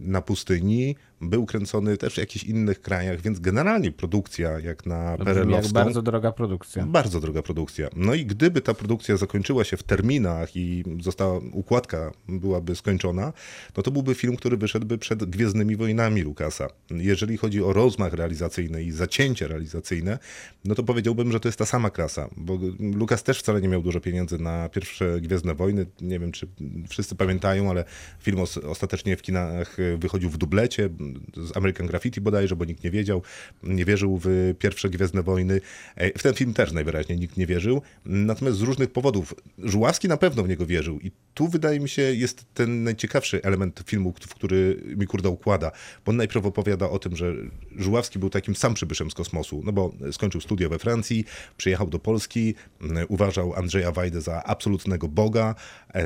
na pustyni, był kręcony też w jakichś innych krajach, więc generalnie produkcja jak na jak Perelowską... bardzo droga produkcja. Bardzo droga produkcja. No i gdyby ta produkcja zakończyła się w terminach i została układka byłaby skończona, no to byłby film, który wyszedłby przed Gwiezdnymi Wojnami Lukasa. Jeżeli chodzi o rozmach realizacyjny i zacięcie realizacyjne, no to powiedziałbym, że to jest ta sama klasa, bo Lukas też wcale nie miał dużo pieniędzy na pierwsze Gwiezdne Wojny. Nie wiem, czy wszyscy pamiętają, ale film os- ostatecznie w kinach wychodził w dublecie z American Graffiti bodajże, bo nikt nie wiedział, nie wierzył w pierwsze Gwiezdne Wojny. E, W ten film też najwyraźniej nikt nie wierzył, natomiast z różnych powodów. Żuławski na pewno w niego wierzył i tu wydaje mi się jest ten najciekawszy element filmu, w który mi kurda układa, bo on najpierw opowiada o tym, że Żuławski był takim sam przybyszem z kosmosu, no bo skończył studia we Francji, przyjechał do Polski, uważał Andrzeja Wajdę za absolutnego boga, e,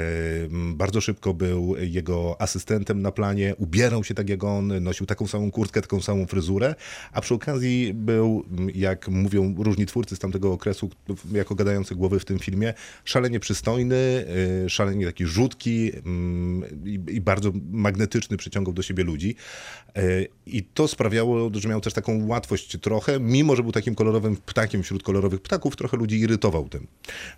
bardzo szybko był jego asystentem na planie, ubierał się tak jak on, nosił taką samą kurtkę, taką samą fryzurę, a przy okazji był, jak mówią różni twórcy z tamtego okresu, jako gadający głowy w tym filmie, szalenie przystojny, y, szalenie taki rzutki mm, i, bardzo magnetyczny, przyciągał do siebie ludzi. Y, I to sprawiało, że miał też taką łatwość trochę, mimo że był takim kolorowym ptakiem wśród kolorowych ptaków, trochę ludzi irytował tym.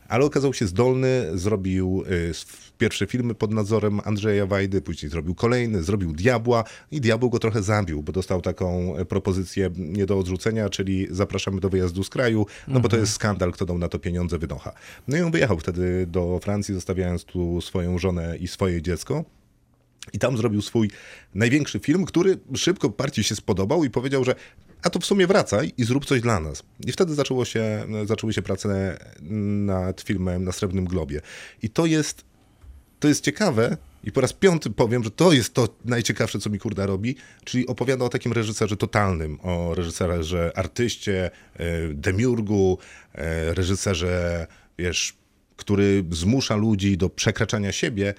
Ale okazał się zdolny, zrobił y, pierwsze filmy pod nadzorem Andrzeja Wajdy, później zrobił kolejny, zrobił Diabła i Diabeł go trochę zabił, bo dostał taką e, propozycję nie do odrzucenia, czyli zapraszamy do wyjazdu z kraju, no bo to jest skandal, kto dał na to pieniądze, wynocha. No i on wyjechał wtedy do Francji, zostawiając tu swoją żonę i swoje dziecko. I tam zrobił swój największy film, który szybko partii się spodobał i powiedział, że a to w sumie wracaj i zrób coś dla nas. I wtedy zaczęło się, zaczęły się prace nad filmem na Srebrnym Globie. I to jest, to jest ciekawe i po raz piąty powiem, że to jest to najciekawsze, co mi kurda robi, czyli opowiada o takim reżyserze totalnym, o reżyserze artyście, e, demiurgu, e, reżyserze, wiesz, który zmusza ludzi do przekraczania siebie,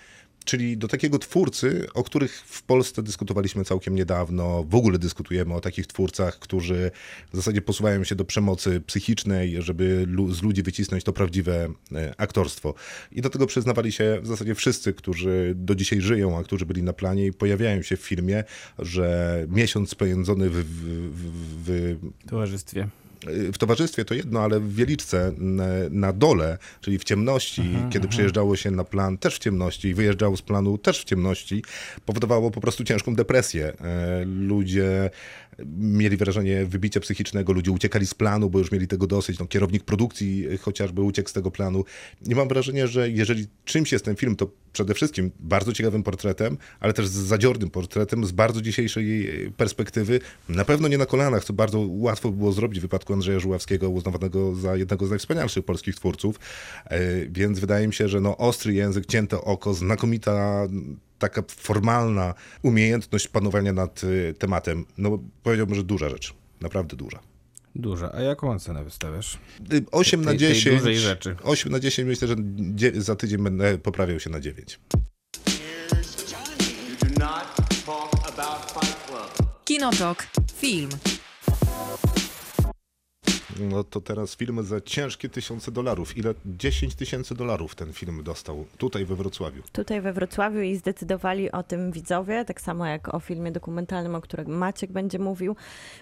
czyli do takiego twórcy, o których w Polsce dyskutowaliśmy całkiem niedawno. W ogóle dyskutujemy o takich twórcach, którzy w zasadzie posuwają się do przemocy psychicznej, żeby z ludzi wycisnąć to prawdziwe e, aktorstwo. I do tego przyznawali się w zasadzie wszyscy, którzy do dzisiaj żyją, a którzy byli na planie i pojawiają się w filmie, że miesiąc spędzony w, w, w W towarzystwie. W towarzystwie to jedno, ale w Wieliczce na, dole, czyli w ciemności, kiedy przyjeżdżało się na plan też w ciemności i wyjeżdżało z planu też w ciemności, powodowało po prostu ciężką depresję. E, Ludzie mieli wrażenie wybicia psychicznego, ludzie uciekali z planu, bo już mieli tego dosyć. No, kierownik produkcji chociażby uciekł z tego planu. I mam wrażenie, że jeżeli czymś jest ten film, to przede wszystkim bardzo ciekawym portretem, ale też z zadziornym portretem z bardzo dzisiejszej perspektywy. Na pewno nie na kolanach, co bardzo łatwo było zrobić w wypadku Andrzeja Żuławskiego, uznawanego za jednego z najwspanialszych polskich twórców. E, Więc wydaje mi się, że no, ostry język, cięte oko, znakomita taka formalna umiejętność panowania nad y, tematem. No powiedziałbym, że duża rzecz. Naprawdę duża. Duża. A jaką ocenę wystawiasz? Y, 8 na Tej- tej 10. dużej rzeczy. 8 na 10 myślę, że za tydzień będę poprawiał się na 9. You do not talk about Fight Club. Kinotok. Film. No to teraz film za ciężkie tysiące dolarów. Ile? 10 tysięcy dolarów ten film dostał tutaj we Wrocławiu. Tutaj we Wrocławiu i zdecydowali o tym widzowie, tak samo jak o filmie dokumentalnym, o którym Maciek będzie mówił,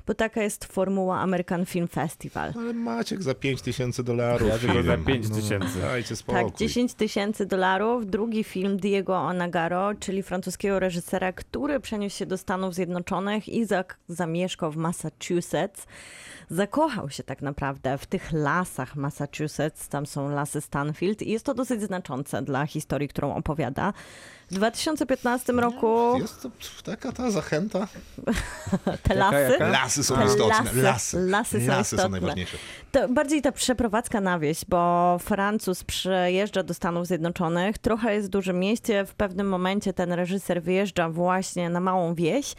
bo taka jest formuła American Film Festival. Ale Maciek za 5 tysięcy dolarów. Ja tylko za 5 tysięcy. Dajcie spokój. Tak, 10 tysięcy dolarów. Drugi film Diego Onagaro, czyli francuskiego reżysera, który przeniósł się do Stanów Zjednoczonych i za- zamieszkał w Massachusetts. Zakochał się tak naprawdę w tych lasach Massachusetts, tam są lasy Stanfield i jest to dosyć znaczące dla historii, którą opowiada. W 2015 roku Jest to taka ta zachęta. te lasy, jaka? Lasy są Te istotne. lasy- Lasy, lasy są lasy są istotne. najważniejsze. To bardziej ta przeprowadzka na wieś, bo Francuz przyjeżdża do Stanów Zjednoczonych, trochę jest w dużym mieście, w pewnym momencie ten reżyser wyjeżdża właśnie na małą wieś,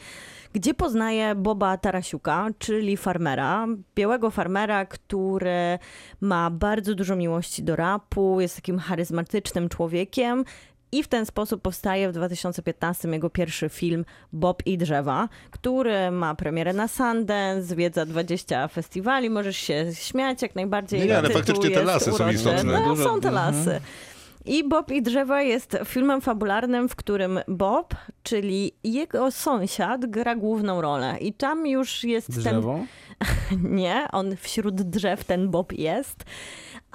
gdzie poznaje Boba Tarasiuka, czyli farmera, białego farmera, który ma bardzo dużo miłości do rapu, jest takim charyzmatycznym człowiekiem. I w ten sposób powstaje w 2015 jego pierwszy film Bob i drzewa, który ma premierę na Sundance, zwiedza 20 festiwali, możesz się śmiać jak najbardziej. Nie, nie, ale faktycznie te lasy są istotne. No, są te lasy. I Bob i drzewa jest filmem fabularnym, w którym Bob, czyli jego sąsiad, gra główną rolę. I tam już jest ten Drzewo? nie, on wśród drzew ten Bob jest.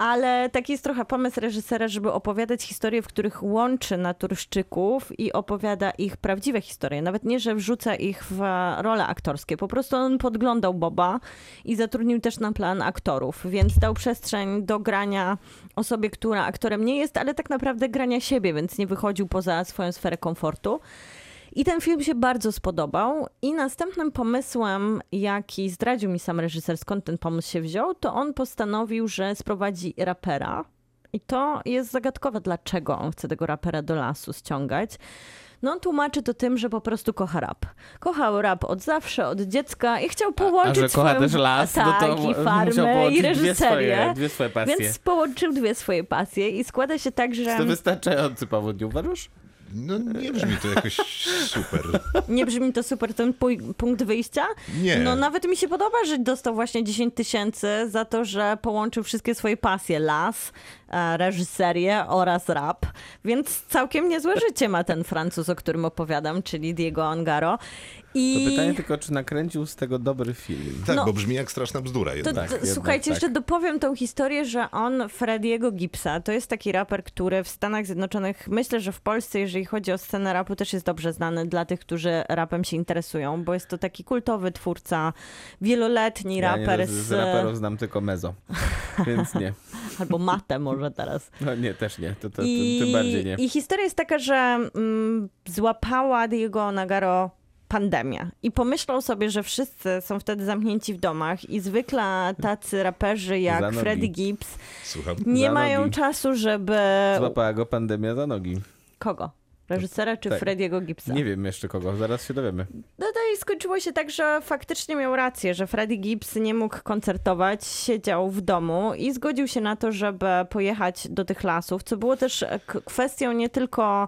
Ale taki jest trochę pomysł reżysera, żeby opowiadać historie, w których łączy naturszczyków i opowiada ich prawdziwe historie. Nawet nie, że wrzuca ich w role aktorskie. Po prostu on podglądał Boba i zatrudnił też na plan aktorów, więc dał przestrzeń do grania osobie, która aktorem nie jest, ale tak naprawdę grania siebie, więc nie wychodził poza swoją sferę komfortu. I ten film się bardzo spodobał. I następnym pomysłem, jaki zdradził mi sam reżyser, skąd ten pomysł się wziął, to on postanowił, że sprowadzi rapera. I to jest zagadkowe, dlaczego on chce tego rapera do lasu ściągać. No on tłumaczy to tym, że po prostu kocha rap. Kochał rap od zawsze, od dziecka i chciał połączyć A że kocha swoją... też las, no tak, to i farmę, i dwie reżyserię. swoje, dwie swoje pasje. Więc połączył dwie swoje pasje i składa się tak, że... To wystarczający powód, nie uważasz? No nie brzmi to jakoś super. Nie brzmi to super ten punkt wyjścia? Nie. No nawet mi się podoba, że dostał właśnie 10 tysięcy za to, że połączył wszystkie swoje pasje. Las, e, reżyserię oraz rap. Więc całkiem niezłe życie ma ten Francuz, o którym opowiadam, czyli Diego Ongaro. To I pytanie tylko, czy nakręcił z tego dobry film? Tak, No. bo brzmi jak straszna bzdura to, jednak. To, jednak słuchajcie, tak. jeszcze dopowiem tą historię, że on, Frediego Gipsa, to jest taki raper, który w Stanach Zjednoczonych, myślę, że w Polsce, jeżeli chodzi o scenę rapu, też jest dobrze znany dla tych, którzy rapem się interesują, bo jest to taki kultowy twórca, wieloletni Ja raper nie, z, z raperów znam tylko Mezo, więc nie. albo Matę może teraz. No nie, też nie, to, to, to, I, tym bardziej nie. I historia jest taka, że mm, złapała Diego Nagaro pandemia i pomyślał sobie, że wszyscy są wtedy zamknięci w domach i zwykle tacy raperzy jak. Freddie Gibbs Słucham. nie mają nogi. czasu, żeby... Złapała go pandemia za nogi. Kogo? Reżysera czy Tak. Frediego Gibsa? Nie wiem jeszcze kogo, zaraz się dowiemy. No to i skończyło się tak, że faktycznie miał rację, że Freddie Gibbs nie mógł koncertować, siedział w domu i zgodził się na to, żeby pojechać do tych lasów, co było też kwestią nie tylko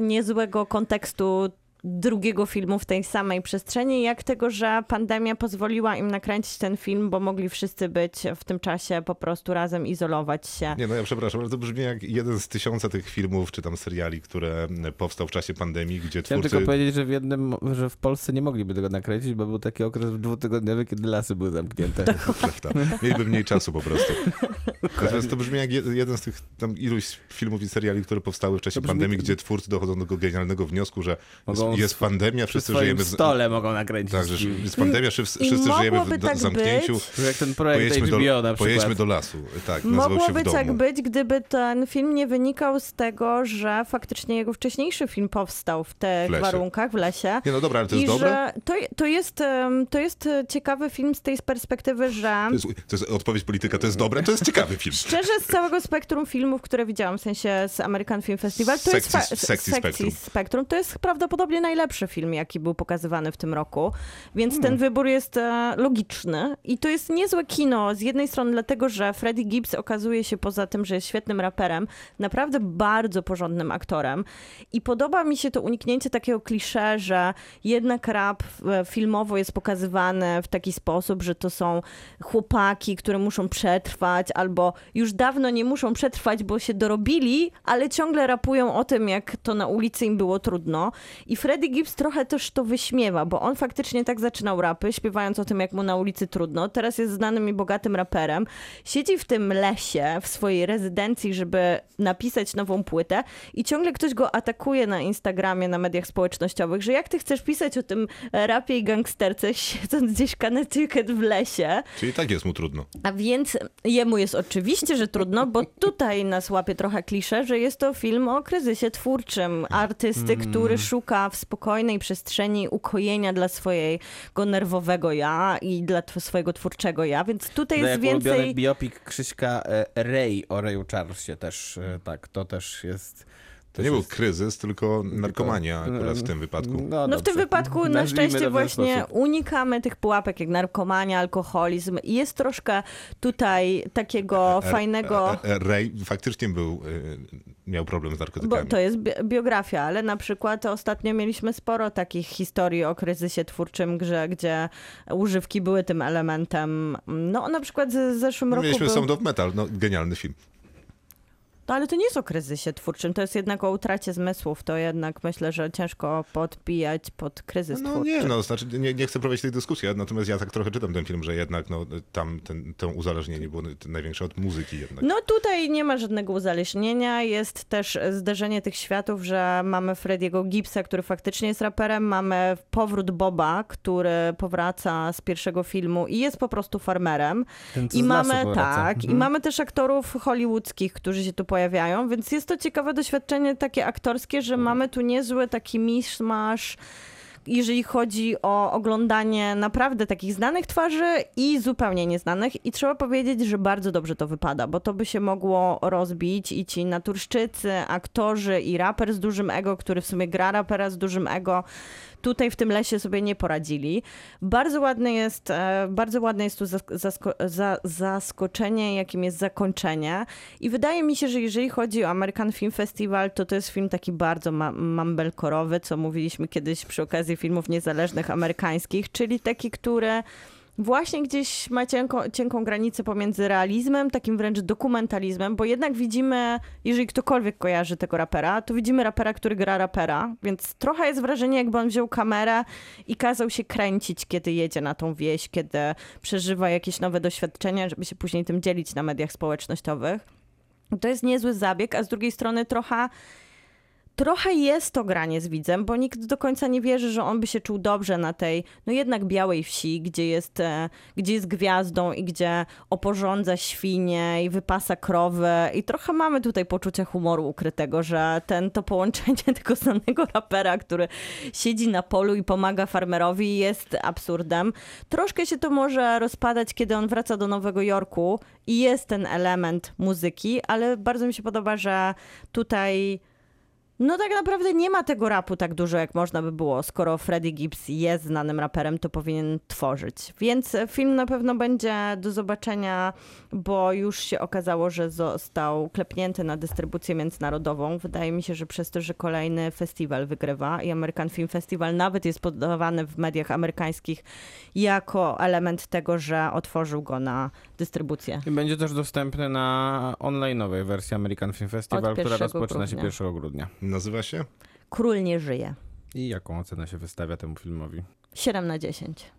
niezłego kontekstu drugiego filmu w tej samej przestrzeni, jak tego, że pandemia pozwoliła im nakręcić ten film, bo mogli wszyscy być w tym czasie po prostu razem izolować się. Nie, no ja przepraszam, ale to brzmi jak jeden z tysiąca tych filmów czy tam seriali, które powstał w czasie pandemii, gdzie Chciałem twórcy... tylko powiedzieć, że w jednym, że w Polsce nie mogliby tego nakręcić, bo był taki okres dwutygodniowy, kiedy lasy były zamknięte. Prawda. Mieliby mniej czasu po prostu. Natomiast to brzmi jak jed- jeden z tych tam iluś filmów i seriali, które powstały w czasie brzmi- pandemii, gdzie twórcy dochodzą do tego genialnego wniosku, że Mogą jest w- pandemia, wszyscy żyjemy... z- stole mogą nakręcić. Tak, że film. jest pandemia, wszyscy, żyjemy w tak zamknięciu. być. To jak ten projekt Pojedźmy HBO do, na przykład. pojedźmy do lasu. Tak, Mogłoby w tak być, gdyby ten film nie wynikał z tego, że faktycznie jego wcześniejszy film powstał w W tych lesie. warunkach w lesie. Nie no dobra, ale to jest I dobre? że to, to, jest, to jest e, ciekawy film z tej perspektywy, że To jest, to jest odpowiedź polityka, to jest dobre, to jest ciekawy film. szczerze z całego spektrum filmów, które widziałam, w sensie z American Film Festival, to jest Sekcji- fa- sekcji Spektrum. Spektrum, to jest prawdopodobnie najlepszy film, jaki był pokazywany w tym roku, więc Hmm. ten wybór jest e, logiczny i to jest niezłe kino, z jednej strony dlatego, że Freddie Gibbs okazuje się poza tym, że jest świetnym raperem, naprawdę bardzo porządnym aktorem i podoba mi się to uniknięcie takiego klisze, że jednak rap e, filmowo jest pokazywany w taki sposób, że to są chłopaki, które muszą przetrwać, albo już dawno nie muszą przetrwać, bo się dorobili, ale ciągle rapują o tym, jak to na ulicy im było trudno. I Freddie Gibbs trochę też to wyśmiewa, bo on faktycznie tak zaczynał rapy, śpiewając o tym, jak mu na ulicy trudno. Teraz jest znanym i bogatym raperem. Siedzi w tym lesie, w swojej rezydencji, żeby napisać nową płytę i ciągle ktoś go atakuje na Instagramie, na mediach społecznościowych, że jak ty chcesz pisać o tym rapie i gangsterce, siedząc gdzieś w Connecticut w lesie, Czyli tak jest mu trudno. a więc jemu jest oczywiście, że trudno, bo tutaj nas łapie trochę klisze, że jest to film o kryzysie twórczym. Artysty, który szuka w spokojnej przestrzeni ukojenia dla swojego nerwowego ja i dla swojego twórczego ja, więc tutaj No jest więcej... biopik Krzyśka e, Ray o Rayu Charlesie też, e, tak, to też jest... To nie był kryzys, tylko narkomania akurat w tym wypadku. No, No w tym wypadku na szczęście właśnie sposób. unikamy tych pułapek jak narkomania, alkoholizm i jest troszkę tutaj takiego fajnego... Ray faktycznie był, e, miał problem z Bo narkotykami. to jest bi- biografia, ale na przykład ostatnio mieliśmy sporo takich historii o kryzysie twórczym, grze, gdzie używki były tym elementem. No na przykład z w zeszłym roku Mieliśmy był... Sound of Metal, no genialny film. No ale to nie jest o kryzysie twórczym, to jest jednak o utracie zmysłów. To jednak myślę, że ciężko podbijać pod kryzys No twórczy. nie, no znaczy nie, nie chcę prowadzić tej dyskusji, natomiast ja tak trochę czytam ten film, że jednak no, tam ten, to uzależnienie było największe od muzyki jednak. No tutaj nie ma żadnego uzależnienia, jest też zderzenie tych światów, że mamy Frediego Gibsa, który faktycznie jest raperem, mamy powrót Boba, który powraca z pierwszego filmu i jest po prostu farmerem. Ten, I mamy powraca. tak, i Mhm. mamy też aktorów hollywoodzkich, którzy się tu pojawiają, więc jest to ciekawe doświadczenie takie aktorskie, że mamy tu niezły taki miszmasz jeżeli chodzi o oglądanie naprawdę takich znanych twarzy i zupełnie nieznanych. I trzeba powiedzieć, że bardzo dobrze to wypada, bo to by się mogło rozbić i ci naturszczycy, aktorzy i raper z dużym ego, który w sumie gra rapera z dużym ego, tutaj w tym lesie sobie nie poradzili. Bardzo ładne jest, e, bardzo ładne jest tu zask- zasko- za- zaskoczenie, jakim jest zakończenie. I wydaje mi się, że jeżeli chodzi o American Film Festival, to to jest film taki bardzo mumblecoreowy, co mówiliśmy kiedyś przy okazji filmów niezależnych amerykańskich, czyli taki, który właśnie gdzieś ma cienko, cienką granicę pomiędzy realizmem, takim wręcz dokumentalizmem, bo jednak widzimy, jeżeli ktokolwiek kojarzy tego rapera, to widzimy rapera, który gra rapera, więc trochę jest wrażenie, jakby on wziął kamerę i kazał się kręcić, kiedy jedzie na tą wieś, kiedy przeżywa jakieś nowe doświadczenia, żeby się później tym dzielić na mediach społecznościowych. To jest niezły zabieg, a z drugiej strony trochę trochę jest to granie z widzem, bo nikt do końca nie wierzy, że on by się czuł dobrze na tej, no jednak białej wsi, gdzie jest, e, gdzie jest gwiazdą i gdzie oporządza świnie i wypasa krowy i trochę mamy tutaj poczucie humoru ukrytego, że ten, to połączenie tego znanego rapera, który siedzi na polu i pomaga farmerowi jest absurdem. Troszkę się to może rozpadać, kiedy on wraca do Nowego Jorku i jest ten element muzyki, ale bardzo mi się podoba, że tutaj No tak naprawdę nie ma tego rapu tak dużo, jak można by było. Skoro Freddie Gibbs jest znanym raperem, to powinien tworzyć. Więc film na pewno będzie do zobaczenia, bo już się okazało, że został klepnięty na dystrybucję międzynarodową. Wydaje mi się, że przez to, że kolejny festiwal wygrywa i American Film Festival nawet jest podawany w mediach amerykańskich jako element tego, że otworzył go na dystrybucję. I będzie też dostępny na online'owej wersji American Film Festival, która 1 rozpoczyna się grudnia. 1 grudnia. Nazywa się? Król nie żyje. I jaką ocenę się wystawia temu filmowi? 7 na 10.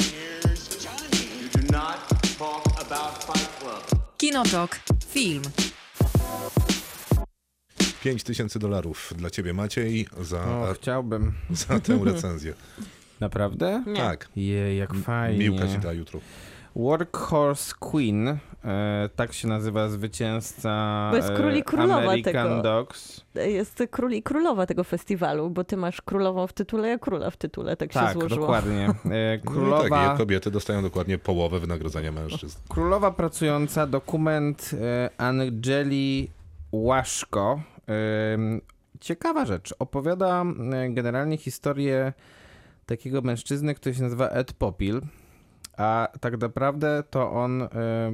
You do not talk about Fight Club. Kinotok. Film. 5 tysięcy dolarów dla ciebie, Maciej, za, O, chciałbym. za tę recenzję. Naprawdę? Nie. Tak, Je, jak fajnie. Miłka ci da jutro. Workhorse Queen, e, tak się nazywa zwycięzca Bo jest e, król i królowa American tego. Dogs. Jest król i królowa tego festiwalu, bo ty masz królową w tytule, ja króla w tytule, tak, się Tak, złożyło. dokładnie. E, No Królowa, tak, kobiety dostają dokładnie połowę wynagrodzenia mężczyzn. królowa pracująca, dokument e, Angeli Łaszko. E, ciekawa rzecz. Opowiada e, generalnie historię takiego mężczyzny, który się nazywa Ed Popil. A tak naprawdę to on e,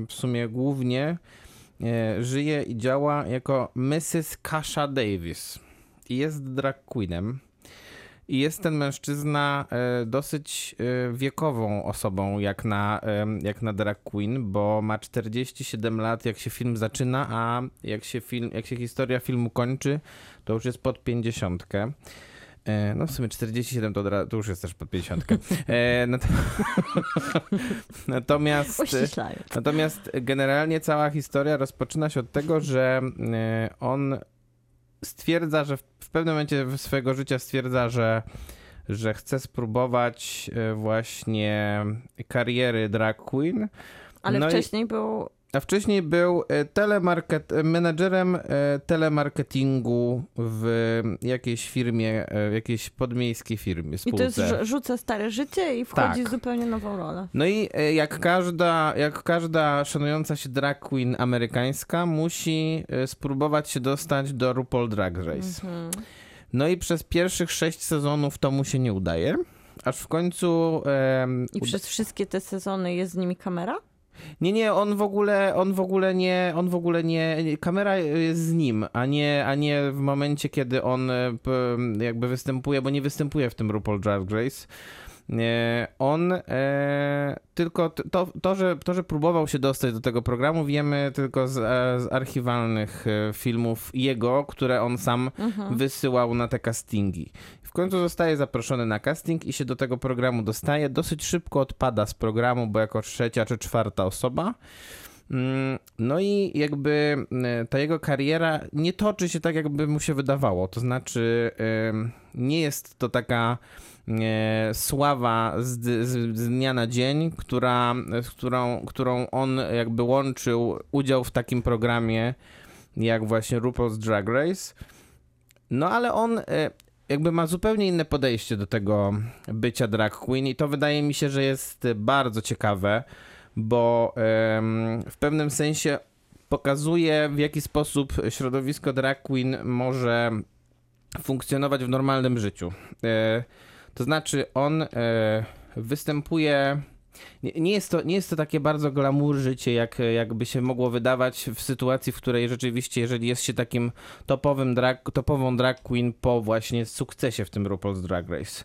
w sumie głównie e, żyje i działa jako Mrs. Kasha Davis. I jest drag queenem. I jest ten mężczyzna e, dosyć wiekową osobą, jak na, jak na drag queen, bo ma 47 lat, jak się film zaczyna, a jak się, film, jak się historia filmu kończy, to już jest pod 50. E, No w sumie 47 to, ra- to już jest też pod 50. E, nat- Natomiast... Natomiast generalnie cała historia rozpoczyna się od tego, że e, on stwierdza, że w- w pewnym momencie swojego życia stwierdza, że, że chce spróbować e, właśnie kariery drag queen. Ale No i- wcześniej był A wcześniej był e, telemarket, e, menadżerem e, telemarketingu w jakiejś firmie, w jakiejś podmiejskiej firmie, I spółce. to jest, rzuca stare życie i wchodzi Tak. w zupełnie nową rolę. No i jak każda, jak każda szanująca się drag queen amerykańska musi spróbować się dostać do RuPaul Drag Race. Mhm. No i przez pierwszych sześć sezonów to mu się nie udaje. Aż w końcu. em, I przez wszystkie te sezony jest z nimi kamera? Nie, nie, on w ogóle, on w ogóle nie, on w ogóle nie, kamera jest z nim, a nie, a nie w momencie, kiedy on e, jakby występuje, bo nie występuje w tym RuPaul Drag Race. Nie, on e, tylko to, to, że, to, że próbował się dostać do tego programu, wiemy tylko z, e, z archiwalnych e, filmów jego, które on sam wysyłał na te castingi. Końcu zostaje zaproszony na casting i się do tego programu dostaje. Dosyć szybko odpada z programu, bo jako trzecia czy czwarta osoba. Mm, No i jakby e, ta jego kariera nie toczy się tak, jakby mu się wydawało. To znaczy, nie jest to taka e, sława z, z, z dnia na dzień, która, którą, którą on jakby łączył udział w takim programie jak właśnie RuPaul's Drag Race. No ale on e, jakby ma zupełnie inne podejście do tego bycia drag queen i to wydaje mi się, że jest bardzo ciekawe, bo w pewnym sensie pokazuje w jaki sposób środowisko drag queen może funkcjonować w normalnym życiu. E, to znaczy on e, występuje nie, jest to, nie jest to takie bardzo glamour życie, jak, jakby się mogło wydawać w sytuacji, w której rzeczywiście, jeżeli jest się takim topowym drag, topową drag queen po właśnie sukcesie w tym RuPaul's Drag Race.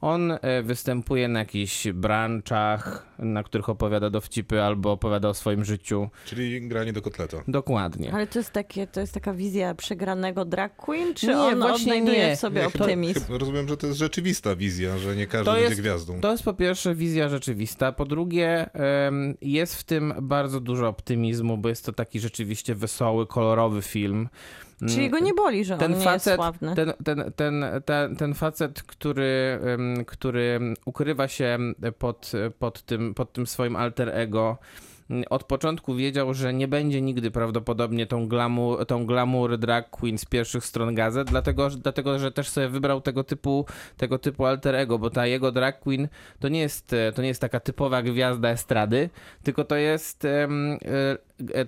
On e, występuje na jakichś branczach, na których opowiada dowcipy albo opowiada o swoim życiu. Czyli granie do kotleta. Dokładnie. Ale to jest, takie, to jest taka wizja przegranego drag queen, czy Nie, on właśnie odnajduje nie. w sobie Nie, optymizm? chyba rozumiem, że to jest rzeczywista wizja, że nie każdy To będzie jest- gwiazdą. To jest po pierwsze wizja rzeczywista, po drugie jest w tym bardzo dużo optymizmu, bo jest to taki rzeczywiście wesoły, kolorowy film. Mm, Czyli go nie boli, że ten on nie facet, jest sławny. ten, ten, ten, ten, ten facet, który, który ukrywa się pod, pod, tym, pod tym swoim alter ego, od początku wiedział, że nie będzie nigdy prawdopodobnie tą glamour, tą glamour drag queen z pierwszych stron gazet, dlatego, dlatego że też sobie wybrał tego typu, tego typu alter ego, bo ta jego drag queen to nie jest, to nie jest taka typowa gwiazda estrady, tylko to jest, e,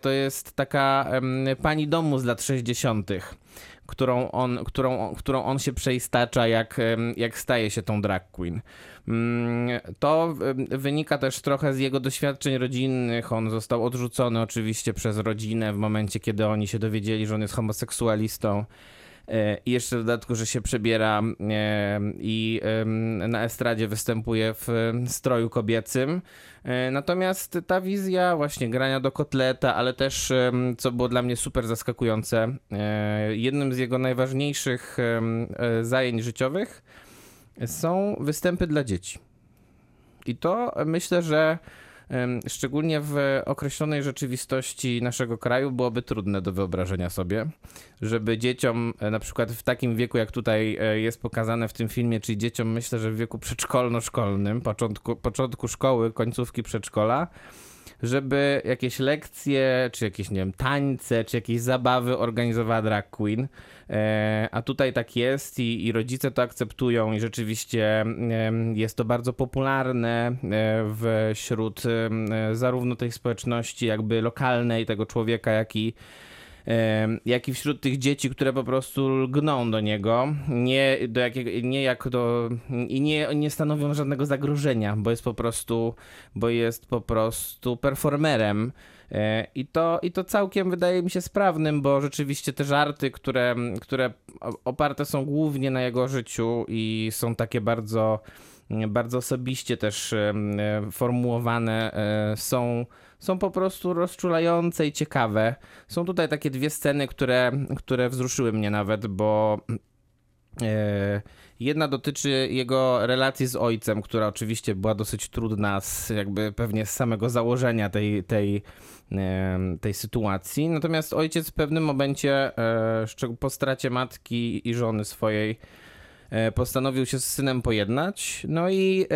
to jest taka pani domu z lat 60., którą on, którą, którą on się przeistacza, jak, jak staje się tą drag queen. Mm, To wynika też trochę z jego doświadczeń rodzinnych. On został odrzucony oczywiście przez rodzinę w momencie, kiedy oni się dowiedzieli, że on jest homoseksualistą. E, I jeszcze w dodatku, że się przebiera e, i na estradzie występuje w stroju kobiecym. E, Natomiast ta wizja właśnie grania do kotleta, ale też, co było dla mnie super zaskakujące, jednym z jego najważniejszych zajęć życiowych są występy dla dzieci. I to myślę, że szczególnie w określonej rzeczywistości naszego kraju byłoby trudne do wyobrażenia sobie, żeby dzieciom, e, na przykład w takim wieku, jak tutaj e, jest pokazane w tym filmie, czyli dzieciom myślę, że w wieku przedszkolno-szkolnym, początku, początku szkoły, końcówki przedszkola, żeby jakieś lekcje, czy jakieś, nie wiem, tańce, czy jakieś zabawy organizowała drag queen. E, a tutaj tak jest i, i rodzice to akceptują i rzeczywiście jest to bardzo popularne e, wśród e, zarówno tej społeczności jakby lokalnej, tego człowieka, jak i jak i wśród tych dzieci, które po prostu lgną do niego, nie, do jakiego, nie jak do, i nie, nie stanowią żadnego zagrożenia, bo jest po prostu, bo jest po prostu performerem. E, I to, I to całkiem wydaje mi się sprawnym, bo rzeczywiście te żarty, które, które oparte są głównie na jego życiu i są takie bardzo, bardzo osobiście też e, formułowane, e, są, są po prostu rozczulające i ciekawe. Są tutaj takie dwie sceny, które, które wzruszyły mnie nawet, bo e, jedna dotyczy jego relacji z ojcem, która oczywiście była dosyć trudna, z, jakby pewnie z samego założenia tej, tej, em, tej sytuacji. Natomiast ojciec w pewnym momencie, e, po stracie matki i żony swojej, e, postanowił się z synem pojednać. No i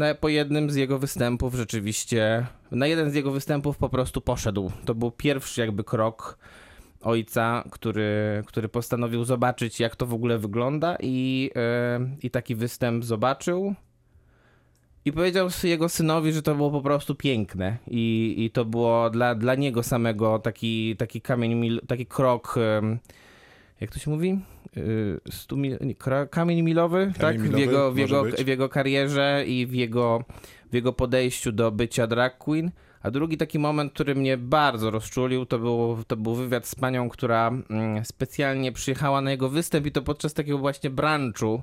e, po jednym z jego występów rzeczywiście, na jeden z jego występów po prostu poszedł. To był pierwszy jakby krok ojca, który, który postanowił zobaczyć, jak to w ogóle wygląda i, e, i taki występ zobaczył. I powiedział jego synowi, że to było po prostu piękne i, i to było dla, dla niego samego taki, taki kamień, mil, taki krok, em, jak to się mówi? Y, Stu mil, nie, kamień milowy, tak? milowy, w, jego, w, jego, w jego karierze i w jego, w jego podejściu do bycia drag queen. A drugi taki moment, który mnie bardzo rozczulił, to był, to był wywiad z panią, która mm, specjalnie przyjechała na jego występ i to podczas takiego właśnie brunchu.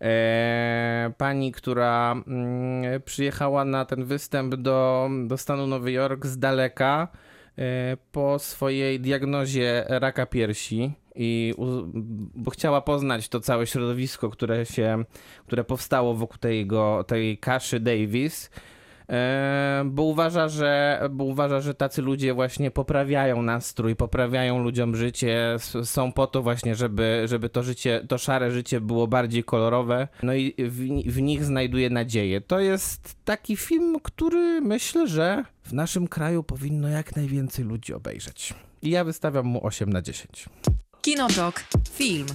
E, pani, która mm, przyjechała na ten występ do, do stanu Nowy Jork z daleka e, po swojej diagnozie raka piersi i bo chciała poznać to całe środowisko, które się, które powstało wokół tego, tej Kaszy Davis. E, Bo uważa, że, bo uważa, że tacy ludzie właśnie poprawiają nastrój, poprawiają ludziom życie, są po to właśnie, żeby, żeby to życie, to szare życie było bardziej kolorowe, no i w, w nich znajduje nadzieję. To jest taki film, który myślę, że w naszym kraju powinno jak najwięcej ludzi obejrzeć. I ja wystawiam mu 8 na 10. Kinotok. Film.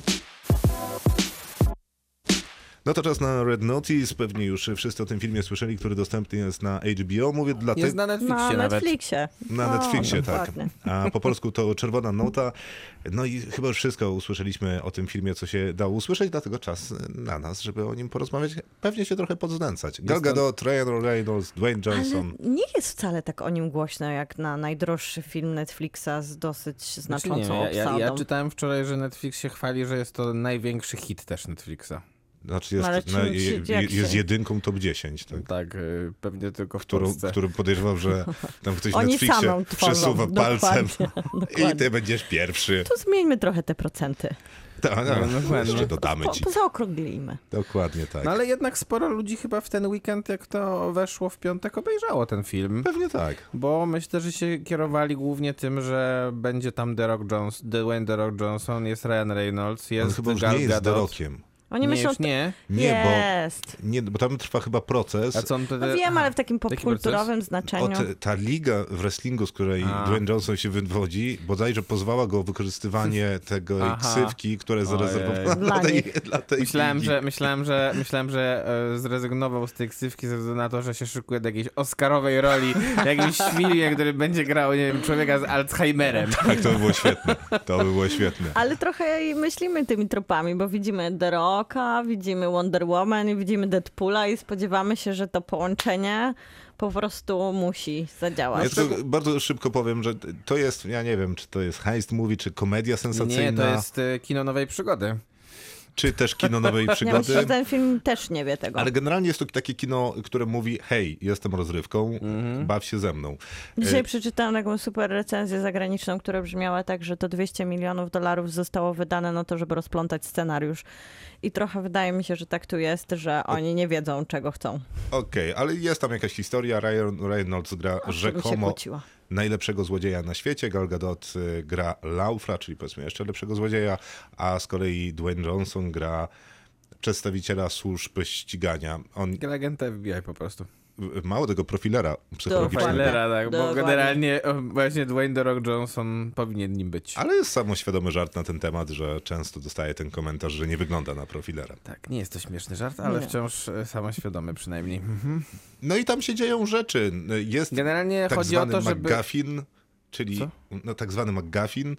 No to czas na Red Notice. Pewnie już wszyscy o tym filmie słyszeli, który dostępny jest na HBO. Mówię dla Jest tych na Netflixie Na nawet. Netflixie. na O, Netflixie, tak. dokładnie. A po polsku to Czerwona Nota. No i chyba już wszystko usłyszeliśmy o tym filmie, co się dało usłyszeć, dlatego czas na nas, żeby o nim porozmawiać. Pewnie się trochę podznęcać. Gal Jest Gadot, Ryan Reynolds, Dwayne Johnson. Ale nie jest wcale tak o nim głośno, jak na najdroższy film Netflixa z dosyć Znaczy znaczącą nie, ja, ja, obsadą. ja czytałem wczoraj, że Netflix się chwali, że jest to największy hit też Netflixa. Znaczy jest, no, jest się- jedynką top 10, tak? Tak, y, pewnie tylko w Którą, Polsce. którym podejrzewam, że tam ktoś na Oni Netflixie tworzą. przesuwa palcem Dokładnie, i dokładnie. ty będziesz pierwszy. To zmieńmy trochę te procenty. Tak, No, no, dokładnie. jeszcze dodamy Po, ci. pozaokrąglimy. Dokładnie tak. No ale jednak sporo ludzi chyba w ten weekend, jak to weszło w piątek, obejrzało ten film. Pewnie tak. Bo myślę, że się kierowali głównie tym, że będzie tam The Rock Jones, Dwayne The Rock Johnson, jest Ryan Reynolds, On jest chyba już Gal nie jest Gadot. Dorokiem. Oni Nie, myślą, już nie. Nie, bo, jest. nie, bo tam trwa chyba proces. A co on wtedy... No wiem, ale w takim Taki popkulturowym znaczeniu. Od, ta liga w wrestlingu, z której A. Dwayne Johnson się wywodzi, bodajże pozwała go o wykorzystywanie tego Aha. ksywki, które zarezerwowano Dla dla tej, dla tej Myślałem, ligi. że, myślałem, że, myślałem, że e, zrezygnował z tej ksywki ze względu na to, że się szykuje do jakiejś oscarowej roli, jakimś świnie, który będzie grał, nie wiem, człowieka z Alzheimerem. Tak, to by było świetne. To by było świetne. Ale trochę myślimy tymi tropami, bo widzimy The Widzimy Wonder Woman i widzimy Deadpoola i spodziewamy się, że to połączenie po prostu musi zadziałać. Ja bardzo szybko powiem, że to jest, ja nie wiem, czy to jest heist movie, czy komedia sensacyjna, Nie, to jest e, kino nowej przygody. Czy też kino nowej Ja myślę, przygody. że ten film też nie wie tego. Ale generalnie jest to takie kino, które mówi, hej, jestem rozrywką, Mhm. baw się ze mną. Dzisiaj E, przeczytałam taką super recenzję zagraniczną, która brzmiała tak, że to 200 milionów dolarów zostało wydane na to, żeby rozplątać scenariusz. I trochę wydaje mi się, że tak tu jest, że oni nie wiedzą, czego chcą. Okej, ale jest tam jakaś historia. Ryan Reynolds gra się rzekomo. Najlepszego złodzieja na świecie. Gal Gadot y, gra Laufra, czyli powiedzmy jeszcze lepszego złodzieja, a z kolei Dwayne Johnson gra przedstawiciela służb ścigania. On Gra agenta FBI po prostu. Mało tego profilera psychologicznego. Spoilera, tak, bo Dokładnie. generalnie właśnie Dwayne The Rock Johnson powinien nim być. Ale jest samoświadomy żart na ten temat, że często dostaje ten komentarz, że nie wygląda na profilera. Tak, nie jest to śmieszny żart, ale Nie. wciąż e, samoświadomy przynajmniej. Mhm. No i tam się dzieją rzeczy. Jest Generalnie tak chodzi o zwany to, żeby... McGuffin, czyli Co? no, tak zwany McGuffin,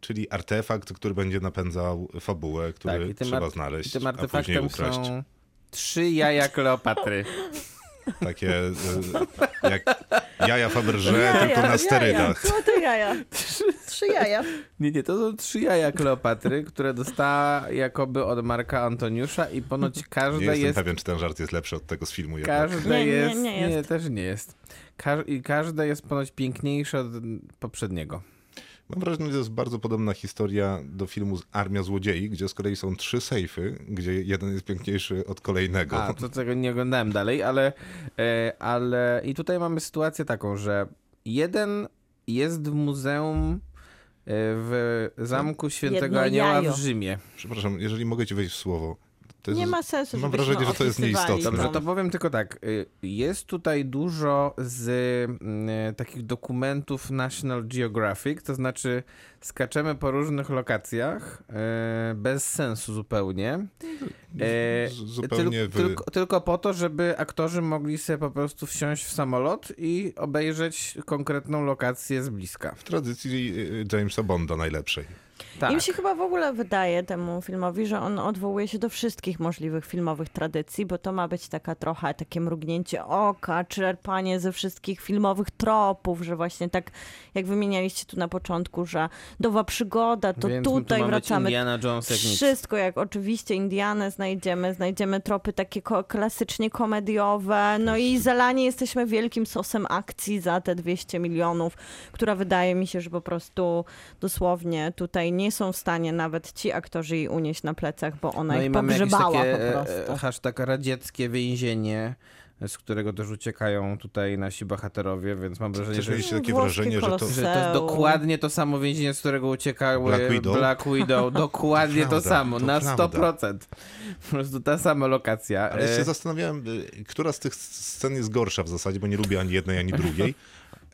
czyli artefakt, który będzie napędzał fabułę, który Tak, i tym, trzeba znaleźć, i tym a później ukraść. są trzy jaja Kleopatry. Takie e, jak jaja Faberże, tylko na sterydach. Złote jaja. Trzy jaja. Nie, nie, to są trzy jaja Kleopatry, które dostała jakoby od Marka Antoniusza i ponoć Nie każde jestem jest... pewien, czy ten żart jest lepszy od tego z filmu jednak. Każde Nie, nie, jest... nie jest. też nie jest. Ka I każde jest ponoć piękniejsze od poprzedniego. Mam wrażenie, że to jest bardzo podobna historia do filmu Armia Złodziei, gdzie z kolei są trzy sejfy, gdzie jeden jest piękniejszy od kolejnego. A, to tego nie oglądałem dalej, ale, e, ale i tutaj mamy sytuację taką, że jeden jest w muzeum e, w Zamku Świętego Jedno Anioła jajo. w Rzymie. Przepraszam, jeżeli mogę ci wejść w słowo. To jest, Nie ma sensu, Mam wrażenie, że to jest nieistotne. Dobrze, to. powiem tylko tak. y, Jest tutaj dużo z mm, takich dokumentów National Geographic, to znaczy skaczemy po różnych lokacjach e, bez sensu zupełnie. Z- zupełnie tyl- w- tylko, tylko po to, żeby aktorzy mogli sobie po prostu wsiąść w samolot i obejrzeć konkretną lokację z bliska. W tradycji y, Jamesa Bonda najlepszej. Tak. Im się chyba w ogóle wydaje temu filmowi, że on odwołuje się do wszystkich możliwych filmowych tradycji, bo to ma być taka trochę takie mrugnięcie oka, czerpanie ze wszystkich filmowych tropów, że właśnie tak jak wymienialiście tu na początku, że nowa przygoda, to Więc tu tutaj mamy wracamy. Indiana Jones jak. Wszystko, jak oczywiście Indianę znajdziemy, znajdziemy tropy takie ko- klasycznie komediowe, no i zalani jesteśmy wielkim sosem akcji za te 200 milionów, która wydaje mi się, że po prostu dosłownie tutaj nie są w stanie nawet ci aktorzy jej unieść na plecach, bo ona No ich pogrzebała takie po e, prostu. e, hashtag radzieckie więzienie, z którego też uciekają tutaj nasi bohaterowie, więc mam wrażenie, że, mieliście takie wrażenie, że to... że to jest dokładnie to samo więzienie, z którego uciekały Black Widow? Black Widow. Dokładnie to, prawda, samo, to na prawda. 100%. Po prostu ta sama lokacja. Ale E, się zastanawiałem, y, która z tych scen jest gorsza w zasadzie, bo nie lubię ani jednej, ani drugiej.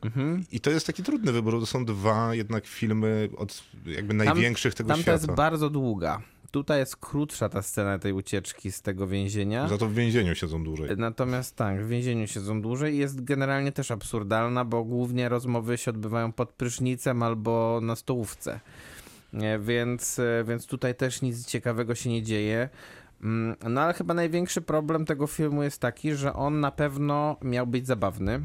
Mhm. I to jest taki trudny wybór, to są dwa jednak filmy od jakby największych tego Tamta jest świata. bardzo długa. Tutaj jest krótsza ta scena tej ucieczki z tego więzienia. Za to w więzieniu siedzą dłużej. Natomiast tak, w więzieniu siedzą dłużej i jest generalnie też absurdalna, bo głównie rozmowy się odbywają pod prysznicem albo na stołówce. Więc, e, więc tutaj też nic ciekawego się nie dzieje. Mm, No ale chyba największy problem tego filmu jest taki, że on na pewno miał być zabawny.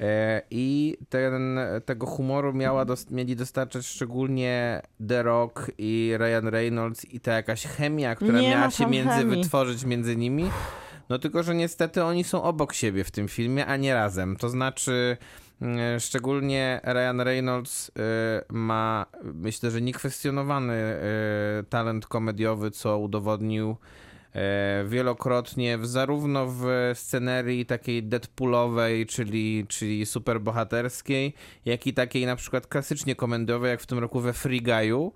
E, I ten, tego humoru miała dos- mieli dostarczać szczególnie The Rock i Ryan Reynolds i ta jakaś chemia, która Nie miała się między chemii. wytworzyć między nimi. No tylko, że niestety oni są obok siebie w tym filmie, a nie razem. To znaczy, mm, szczególnie Ryan Reynolds y, ma, myślę, że niekwestionowany y, talent komediowy, co udowodnił wielokrotnie, w, zarówno w scenerii takiej Deadpoolowej, czyli, czyli superbohaterskiej, jak i takiej na przykład klasycznie komediowej, jak w tym roku we Free Guy'u.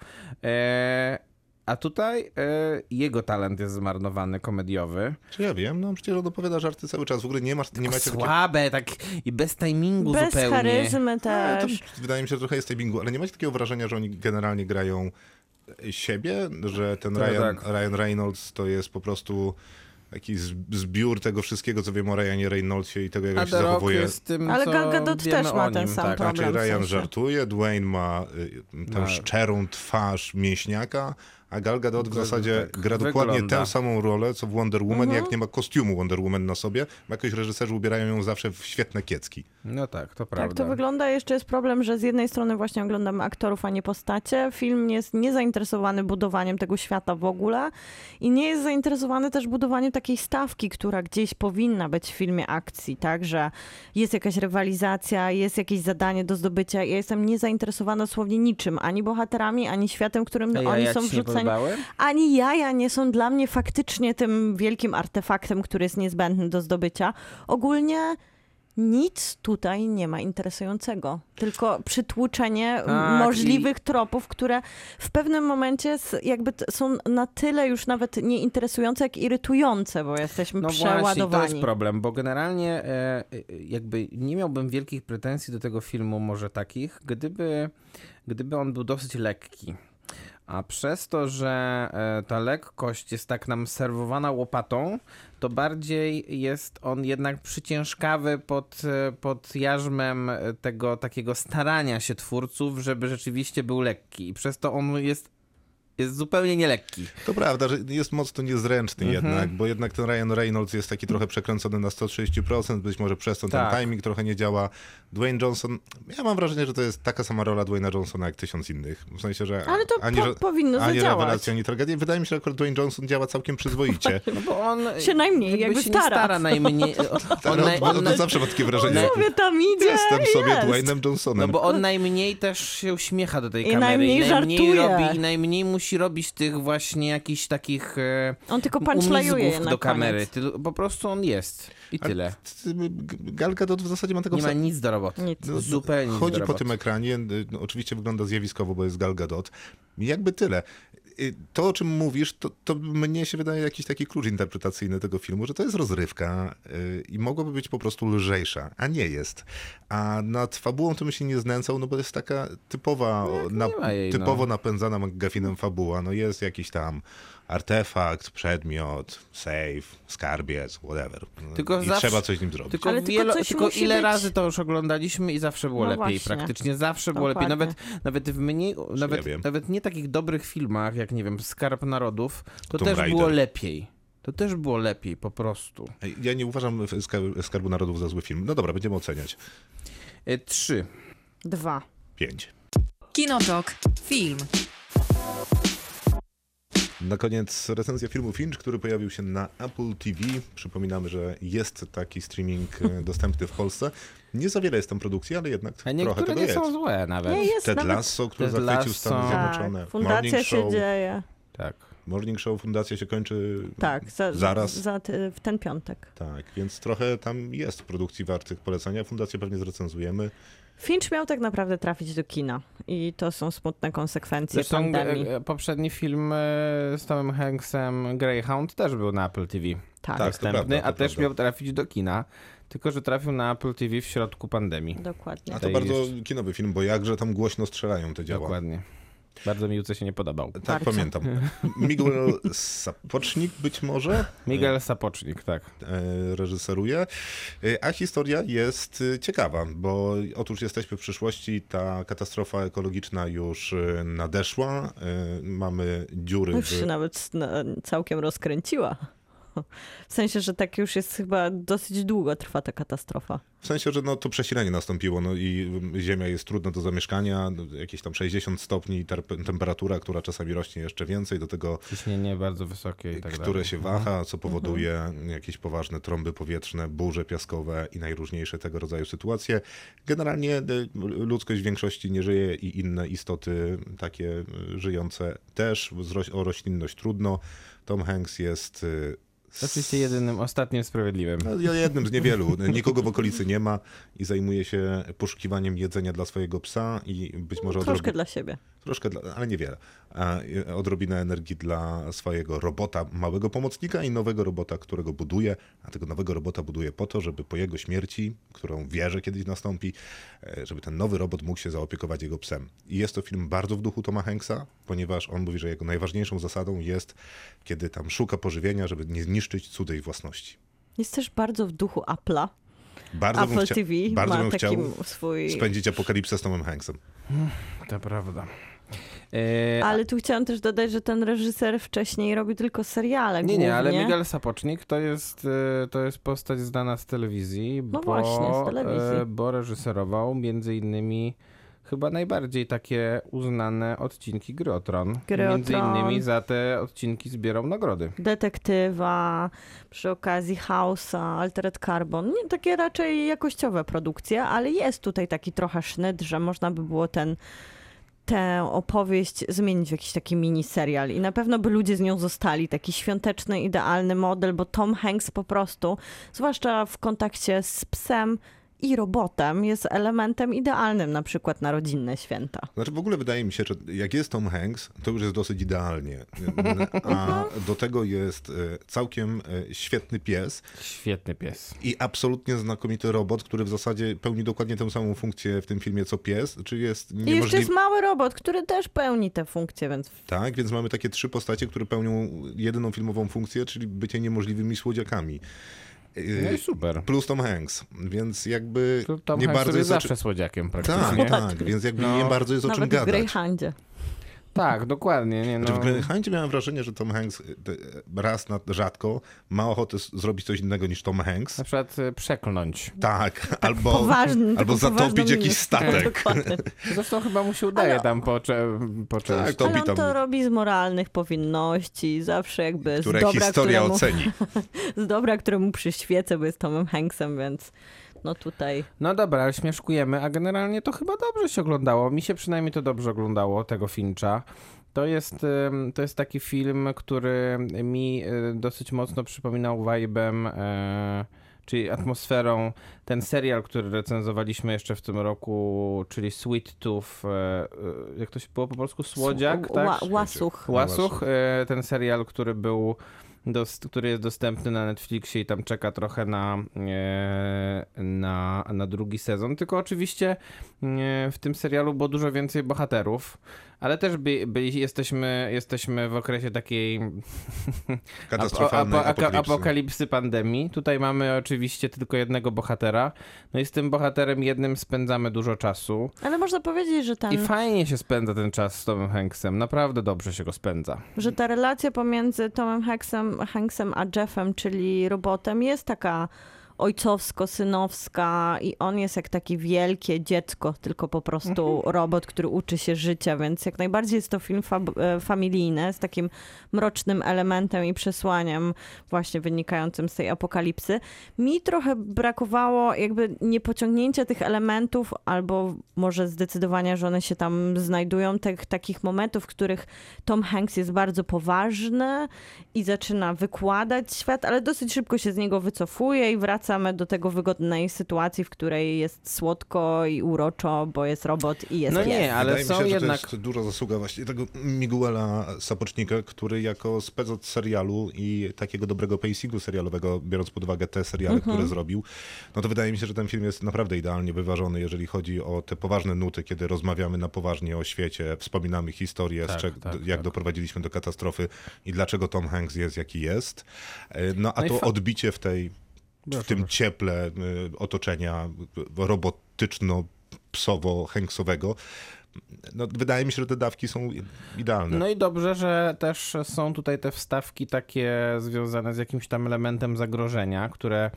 E, A tutaj e, jego talent jest zmarnowany, komediowy. Czy ja wiem, no przecież on opowiada żarty cały czas. W ogóle nie masz, nie macie takiego... Słabe, tak i bez timingu Bez zupełnie. charyzmy Ale to też. wydaje mi się, że trochę jest timingu, ale nie macie takiego wrażenia, że oni generalnie grają siebie, że ten Tak, Ryan, tak. Ryan Reynolds to jest po prostu jakiś z- zbiór tego wszystkiego, co wiemy o Ryanie Reynoldsie i tego, jak A on się zachowuje. jest tym, Ale Gal Gadot też ma ten sam tak. problem. Znaczy w Ryan sensie. żartuje, Dwayne ma y, tą Ma- szczerą twarz mięśniaka, a Gal Gadot w zasadzie tak, gra dokładnie wygląda. tę samą rolę, co w Wonder Woman, Mhm. jak nie ma kostiumu Wonder Woman na sobie, jakoś reżyserzy ubierają ją zawsze w świetne kiecki. No tak, to Tak prawda. to wygląda. Jeszcze jest problem, że z jednej strony właśnie oglądamy aktorów, a nie postacie. Film jest niezainteresowany budowaniem tego świata w ogóle i nie jest zainteresowany też budowaniem takiej stawki, która gdzieś powinna być w filmie akcji, tak? Że jest jakaś rywalizacja, jest jakieś zadanie do zdobycia. Ja jestem niezainteresowana dosłownie niczym, ani bohaterami, ani światem, którym Ej, oni ja są wrzuceni. Ani jaja nie są dla mnie faktycznie tym wielkim artefaktem, który jest niezbędny do zdobycia. Ogólnie nic tutaj nie ma interesującego, tylko przytłuczenie Tak, możliwych tropów, które w pewnym momencie jakby są na tyle już nawet nie interesujące, jak irytujące, bo jesteśmy No właśnie, przeładowani. to jest problem, bo generalnie e, e, jakby nie miałbym wielkich pretensji do tego filmu, może takich, gdyby, gdyby on był dosyć lekki. A przez to, że e, ta lekkość jest tak nam serwowana łopatą, to bardziej jest on jednak przyciężkawy pod, e, pod jarzmem e, tego takiego starania się twórców, żeby rzeczywiście był lekki. I przez to on jest, jest zupełnie nielekki. To prawda, że jest mocno niezręczny Mhm. jednak, bo jednak ten Ryan Reynolds jest taki trochę przekręcony na 130%, być może przez to Tak. ten timing trochę nie działa. Dwayne Johnson, ja mam wrażenie, że to jest taka sama rola Dwayna Johnsona jak tysiąc innych. W sensie, że Ale to ani, po- powinno ani zadziałać. rewelacja, ani tragedia. Wydaje mi się, że akurat Dwayne Johnson działa całkiem przyzwoicie. No bo on Się najmniej, jakby się stara. stara najmniej. On, naj, on, on, on, zawsze ma takie wrażenie. Sobie tam idzie, Jestem sobie jest. Dwaynem no Johnsonem. bo on najmniej też się uśmiecha do tej I kamery. najmniej I najmniej żartuje. robi, I najmniej musi robić tych właśnie jakichś takich e, On tylko umizgów na do kamery. Tyl- Po prostu on jest. I Ale tyle. Gal Gadot w zasadzie ma tego Nie ma nic do roboty. Nic. No, Zupełnie nic do Chodzi po roboty. tym ekranie, no, oczywiście wygląda zjawiskowo, bo jest Gal Gadot. Jakby tyle. Y, To, o czym mówisz, to, to mnie się wydaje jakiś taki klucz interpretacyjny tego filmu, że to jest rozrywka y, i mogłaby być po prostu lżejsza, a nie jest. A nad fabułą to bym się nie znęcał, no bo jest taka typowa, na, nie ma jej, no. typowo napędzana McGuffinem fabuła. No jest jakiś tam artefakt, przedmiot, save, skarbiec, whatever. Tylko I zawsze- trzeba coś z nim zrobić. Tylko, Ale tylko tylko ile być. razy to już oglądaliśmy i zawsze było No lepiej. właśnie. Praktycznie zawsze było lepiej. Dokładnie. Nawet, nawet w mniej, nawet, wiem. nawet nie takich dobrych filmach, jak nie wiem, Skarb Narodów, to Tomb też Raider. było lepiej. To też było lepiej, po prostu. Ja nie uważam Skar- Skarbu Narodów za zły film. No dobra, będziemy oceniać. E, Trzy. Dwa. Pięć. Kinotok. Film. Na koniec recenzja filmu Finch, który pojawił się na Apple TV. Przypominamy, że jest taki streaming e, dostępny w Polsce. Nie za wiele jest tam produkcji, ale jednak A trochę tego nie jest. są złe nawet. Nie jest Ted nawet... Lasso, który Ted zachwycił Lasso. Stany Zjednoczone. Tak, fundacja Morning się Show, dzieje. Tak. Morning Show, fundacja się kończy Tak, za, zaraz. Za, ty- w ten piątek. Tak, więc trochę tam jest produkcji wartych polecenia. Fundację pewnie zrecenzujemy. Finch miał tak naprawdę trafić do kina i to są smutne konsekwencje Zresztą pandemii. e, e, poprzedni film e, z Tomem Hanksem, Greyhound, też był na Apple TV Tak, tak. prawda, to a też prawda. miał trafić do kina, tylko że trafił na Apple TV w środku pandemii. dokładnie. A to Tutaj bardzo jeszcze- kinowy film, bo jakże tam głośno strzelają te działa. Dokładnie. Bardzo mi się nie podobał. Tak, Bardzo. pamiętam. Miguel Sapocznik być może Miguel Sapocznik, tak. e, reżyseruje, E, a historia jest e, ciekawa, bo otóż jesteśmy w przyszłości, ta katastrofa ekologiczna już e, nadeszła, e, mamy dziury Już się w... nawet s- na- całkiem rozkręciła. W sensie, że tak już jest chyba dosyć długo trwa ta katastrofa. W sensie, że no, to przesilenie nastąpiło no, i ziemia jest trudna do zamieszkania, no, jakieś tam 60 stopni temperatura, która czasami rośnie jeszcze więcej, do tego Ciśnienie bardzo wysokie i tak które dalej. się waha, co powoduje jakieś poważne trąby powietrzne, burze piaskowe i najróżniejsze tego rodzaju sytuacje. Generalnie y, ludzkość w większości nie żyje i inne istoty takie żyjące też. O roślinność trudno. Tom Hanks jest y, Oczywiście jedynym, ostatnim sprawiedliwym. no, jednym z niewielu. Nikogo w okolicy nie ma i zajmuje się poszukiwaniem jedzenia dla swojego psa i być może Troszkę odrobi- dla siebie. Troszkę, dla, ale niewiele, odrobinę energii dla swojego robota, małego pomocnika i nowego robota, którego buduje, a tego nowego robota buduje po to, żeby po jego śmierci, którą wie, że kiedyś nastąpi, e, żeby ten nowy robot mógł się zaopiekować jego psem. I jest to film bardzo w duchu Toma Hanksa, ponieważ on mówi, że jego najważniejszą zasadą jest, kiedy tam szuka pożywienia, żeby nie zniszczyć cudzej własności. Jest też bardzo w duchu Apple'a. Bardzo bym, Apple chcia- TV bardzo ma bym taki chciał swój... spędzić apokalipsę z Tomem Hanksem. To prawda. E, Ale tu chciałam też dodać, że ten reżyser wcześniej robił tylko seriale Nie, nie, ale. Miguel Sapocznik to jest, e, to jest postać znana z telewizji, No bo, właśnie, z telewizji. e, bo reżyserował między innymi chyba najbardziej takie uznane odcinki Gry o Tron. Gry o Między Tron. innymi za te odcinki zbierał nagrody. Detektywa, przy okazji House'a, Altered Carbon. Nie, takie raczej jakościowe produkcje, ale jest tutaj taki trochę sznyt, że można by było ten tę opowieść zmienić w jakiś taki mini serial i na pewno by ludzie z nią zostali. Taki świąteczny, idealny model, bo Tom Hanks po prostu, zwłaszcza w kontakcie z psem i robotem, jest elementem idealnym na przykład na rodzinne święta. Znaczy w ogóle wydaje mi się, że jak jest Tom Hanks, to już jest dosyć idealnie. A do tego jest e, całkiem e, świetny pies Świetny pies. i absolutnie znakomity robot, który w zasadzie pełni dokładnie tę samą funkcję w tym filmie co pies, czy jest I jeszcze niemożliwy. jest mały robot, który też pełni tę funkcję, więc Tak, więc mamy takie trzy postacie, które pełnią jedyną filmową funkcję, czyli bycie niemożliwymi słodziakami. No i super. Plus Tom Hanks, więc jakby To Tom nie Hanks bardzo jest zawsze słodziakiem Tak, praktycznie. tak, więc jakby No. nie bardzo jest o czym nawet w gadać. Tak, dokładnie. Nie, no. Znaczy w Greyhoundzie miałem wrażenie, że Tom Hanks y, y, raz na rzadko ma ochotę zrobić coś innego niż Tom Hanks. Na przykład e, przekląć. Tak, albo, Poważny, albo zatopić jakiś statek. Dokładnie. Zresztą chyba mu się udaje Ale- tam po, po części. Tak, to- Ale on tam- to robi z moralnych powinności, zawsze jakby z które dobra, historia któremu, oceni. z dobra, któremu przyświecę, bo jest Tomem Hanksem, więc no tutaj No dobra, ale śmieszkujemy, a generalnie to chyba dobrze się oglądało. Mi się przynajmniej to dobrze oglądało, tego Fincha. To jest, to jest taki film, który mi y, dosyć mocno przypominał vibem, e, czyli atmosferą, ten serial, który recenzowaliśmy jeszcze w tym roku, czyli Sweet Tooth, e, e, jak to się było po polsku? Słodziak, tak? ła- łasuch. Łasuch, e, ten serial, który był, dos, który jest dostępny na Netflixie i tam czeka trochę na, e, na, na drugi sezon. Tylko oczywiście e, w tym serialu było dużo więcej bohaterów, ale też by, byli, jesteśmy, jesteśmy w okresie takiej Katastrofalnej apo- apokalipsy. apokalipsy pandemii. Tutaj mamy oczywiście tylko jednego bohatera. No i z tym bohaterem jednym spędzamy dużo czasu. Ale można powiedzieć, że, I ten, fajnie się spędza ten czas z Tomem Hanksem. Naprawdę dobrze się go spędza. że ta relacja pomiędzy Tomem Hanksem, Hanksem a Jeffem, czyli robotem, jest taka ojcowsko-synowska i on jest jak takie wielkie dziecko, tylko po prostu robot, który uczy się życia, więc jak najbardziej jest to film fab- e, familijny z takim mrocznym elementem i przesłaniem właśnie wynikającym z tej apokalipsy. Mi trochę brakowało jakby niepociągnięcia tych elementów albo może zdecydowania, że one się tam znajdują, tych takich momentów, w których Tom Hanks jest bardzo poważny i zaczyna wykładać świat, ale dosyć szybko się z niego wycofuje i wracamy do tego wygodnej sytuacji, w której jest słodko i uroczo, bo jest robot i jest No pies. nie, ale Wydaje są mi się, że jednak... to jest duża zasługa właśnie tego Miguela Sapocznika, który jako spec od serialu i takiego dobrego pacingu serialowego, biorąc pod uwagę te seriale, Mhm. które zrobił, no to wydaje mi się, że ten film jest naprawdę idealnie wyważony, jeżeli chodzi o te poważne nuty, kiedy rozmawiamy na poważnie o świecie, wspominamy historię, Tak, tak, jak tak. doprowadziliśmy do katastrofy i dlaczego Tom Hanks jest jaki jest. E, No a No to fa- odbicie w tej w tym cieple y, otoczenia robotyczno-psowo-Hanksowego, no, wydaje mi się, że te dawki są idealne. No i dobrze, że też są tutaj te wstawki takie związane z jakimś tam elementem zagrożenia, które,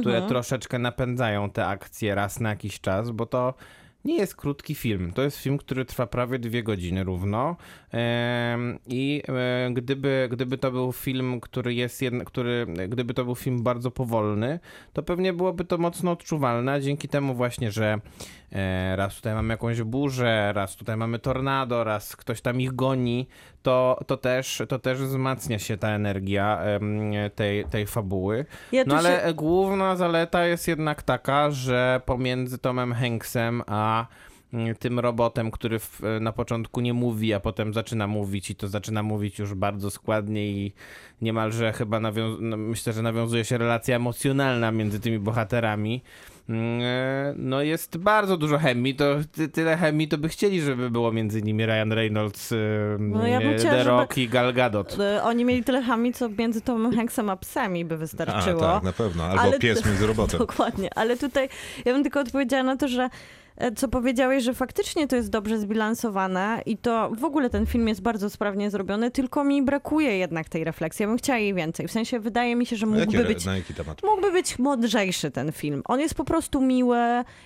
które troszeczkę napędzają te akcje raz na jakiś czas, bo to nie jest krótki film. To jest film, który trwa prawie dwie godziny równo. I e, gdyby, gdyby to był film, który jest który, gdyby to był film bardzo powolny, to pewnie byłoby to mocno odczuwalne, dzięki temu właśnie, że raz tutaj mamy jakąś burzę, raz tutaj mamy tornado, raz ktoś tam ich goni, to, to, też, to też wzmacnia się ta energia tej, tej fabuły. Ja No ale się- główna zaleta jest jednak taka, że pomiędzy Tomem Hanksem a mm, tym robotem, który w, na początku nie mówi, a potem zaczyna mówić i to zaczyna mówić już bardzo składnie i niemalże chyba no, myślę, że nawiązuje się relacja emocjonalna między tymi bohaterami. Mm, e, No jest bardzo dużo chemii, to ty, tyle chemii to by chcieli, żeby było między nimi Ryan Reynolds, e, No ja bym e, chciała, The Rock i Gal Gadot. Oni mieli tyle chemii, co między Tomem Hanksem a psami by A, wystarczyło. tak, na pewno. Albo Ale pies między robotem. Dokładnie, ale tutaj ja bym tylko odpowiedziała na to, że co powiedziałeś, że faktycznie to jest dobrze zbilansowane i to w ogóle ten film jest bardzo sprawnie zrobiony, tylko mi brakuje jednak tej refleksji. Ja bym chciała jej więcej. W sensie wydaje mi się, że Na mógłby jaki, być? Mógłby być mądrzejszy ten film. On jest po prostu miły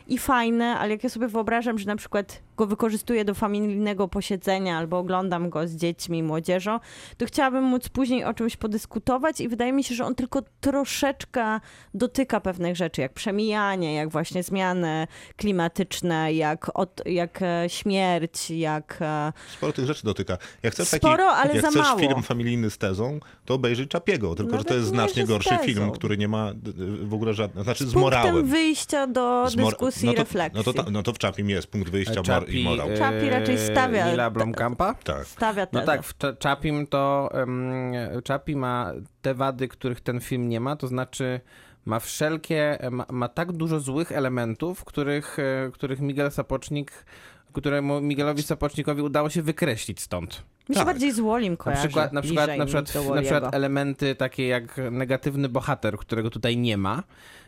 i fajny, ale jak ja sobie wyobrażam, że na przykład go wykorzystuję do familijnego posiedzenia albo oglądam go z dziećmi i młodzieżą, to chciałabym móc później o czymś podyskutować i wydaje mi się, że on tylko troszeczkę dotyka pewnych rzeczy, jak przemijanie, jak właśnie zmiany klimatyczne, jak, od, jak e, śmierć, jak... e, Sporo tych rzeczy dotyka. Jak chcesz Sporo, taki, ale jak za chcesz mało. film familijny z tezą, to obejrzyj Czapiego, tylko że Nawet to jest nie, znacznie że z gorszy film, który nie ma d- w ogóle żadnego, znaczy z, punktem morałem. wyjścia do Z mor- dyskusji no to, refleksji. No to, ta, no to w Czapim jest punkt wyjścia mor- i morał. e, Chappie raczej stawia- Nila Blomkampa? Tak. Stawia No tezę. tak, w Cza- Chapim to um, Chapi ma te wady, których ten film nie ma, to znaczy ma wszelkie, ma, ma tak dużo złych elementów, których, e, których Miguel Sapocznik, któremu Miguelowi Sapocznikowi udało się wykreślić stąd. Mi się Tak. bardziej z Wolim Na kojarzy. przykład, na, przykład, na, przykład, do na przykład elementy takie jak negatywny bohater, którego tutaj nie ma.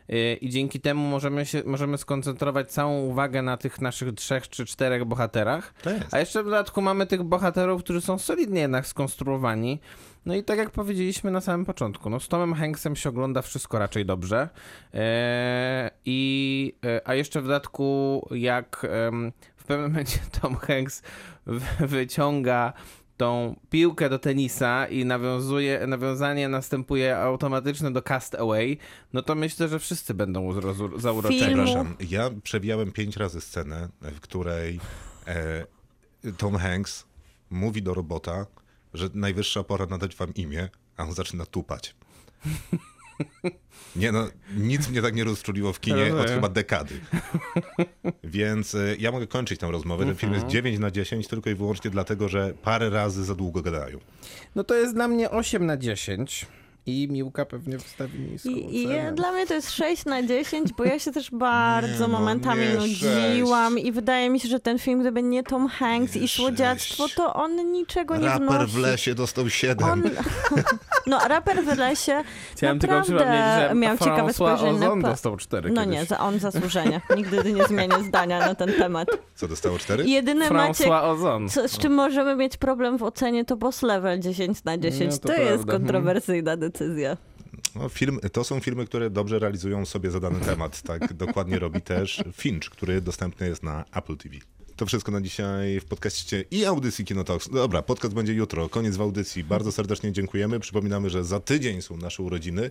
Yy, I dzięki temu możemy, się, możemy skoncentrować całą uwagę na tych naszych trzech czy czterech bohaterach. A jeszcze w dodatku mamy tych bohaterów, którzy są solidnie jednak skonstruowani. No i tak jak powiedzieliśmy na samym początku, no z Tomem Hanksem się ogląda wszystko raczej dobrze. Eee, I, e, a jeszcze w dodatku jak w pewnym momencie Tom Hanks wyciąga tą piłkę do tenisa i nawiązuje, nawiązanie następuje automatyczne do Cast Away, no to myślę, że wszyscy będą zauroczeni. Filmu. Przepraszam, ja przewijałem pięć razy scenę, w której e, Tom Hanks mówi do robota, że najwyższa pora nadać wam imię, a on zaczyna tupać. Nie no, nic mnie tak nie rozczuliło w kinie od chyba dekady. Więc e, ja mogę kończyć tę rozmowę. Ten film jest 9 na 10 tylko i wyłącznie dlatego, że parę razy za długo gadają. No to jest dla mnie 8 na 10 i Miłka pewnie wstawi niską I, i ocenę. dla mnie to jest 6 na 10, bo ja się też bardzo Nie, no, momentami nie nudziłam i wydaje mi się, że ten film, gdyby nie Tom Hanks Nie i słodziactwo, to on niczego nie Raper wnosi. w lesie dostał 7. On, no, raper w lesie Chciałem tylko naprawdę przypomnieć, że miał ciekawe spojrzenie Ozon dostał 4 No kiedyś. nie, za, on zasłużenie. Nigdy nie zmienię zdania na ten temat. Co dostało 4? Jedyny Maciek, Ozon. co, z czym możemy mieć problem w ocenie, to boss level 10 na 10. No, to to jest prawda. kontrowersyjna decyzja. No, film, to są filmy, które dobrze realizują sobie zadany temat. Tak dokładnie robi też Finch, który dostępny jest na Apple TV. To wszystko na dzisiaj w podcaście i audycji Kinotalks. Dobra, podcast będzie jutro, koniec w audycji. Bardzo serdecznie dziękujemy. Przypominamy, że za tydzień są nasze urodziny.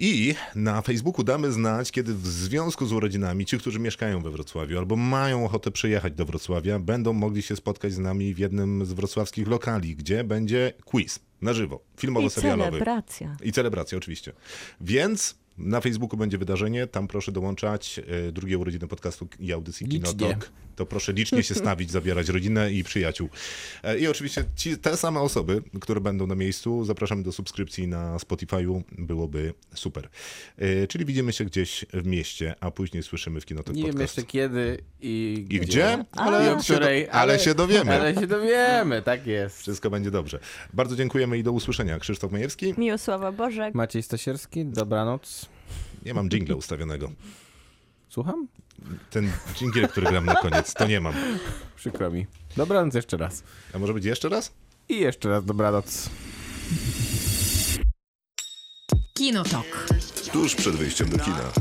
I na Facebooku damy znać, kiedy w związku z urodzinami ci, którzy mieszkają we Wrocławiu albo mają ochotę przyjechać do Wrocławia, będą mogli się spotkać z nami w jednym z wrocławskich lokali, gdzie będzie quiz na żywo, I filmowo-serialowy. celebracja. I celebracja, oczywiście. Więc na Facebooku będzie wydarzenie, tam proszę dołączać e, drugie urodziny podcastu i audycji Licznie. Kinotok. To proszę licznie się stawić, zabierać rodzinę i przyjaciół. E, I oczywiście ci, te same osoby, które będą na miejscu, zapraszamy do subskrypcji na Spotify'u, byłoby super. E, Czyli widzimy się gdzieś w mieście, a później słyszymy w Kinotok Nie wiem podcast. jeszcze kiedy i, I gdzie? I Ale, się, której, do, ale się dowiemy. Ale się dowiemy, tak jest. Wszystko będzie dobrze. Bardzo dziękujemy i do usłyszenia. Krzysztof Majewski. Miłosława Bożek. Maciej Stasierski, dobranoc. Nie mam jingla ustawionego. Słucham? Ten jingle, który gram na koniec, to nie mam. Przykro mi. Dobranoc jeszcze raz. A może być jeszcze raz? I jeszcze raz dobranoc. Kinotok. Tuż przed wyjściem do kina.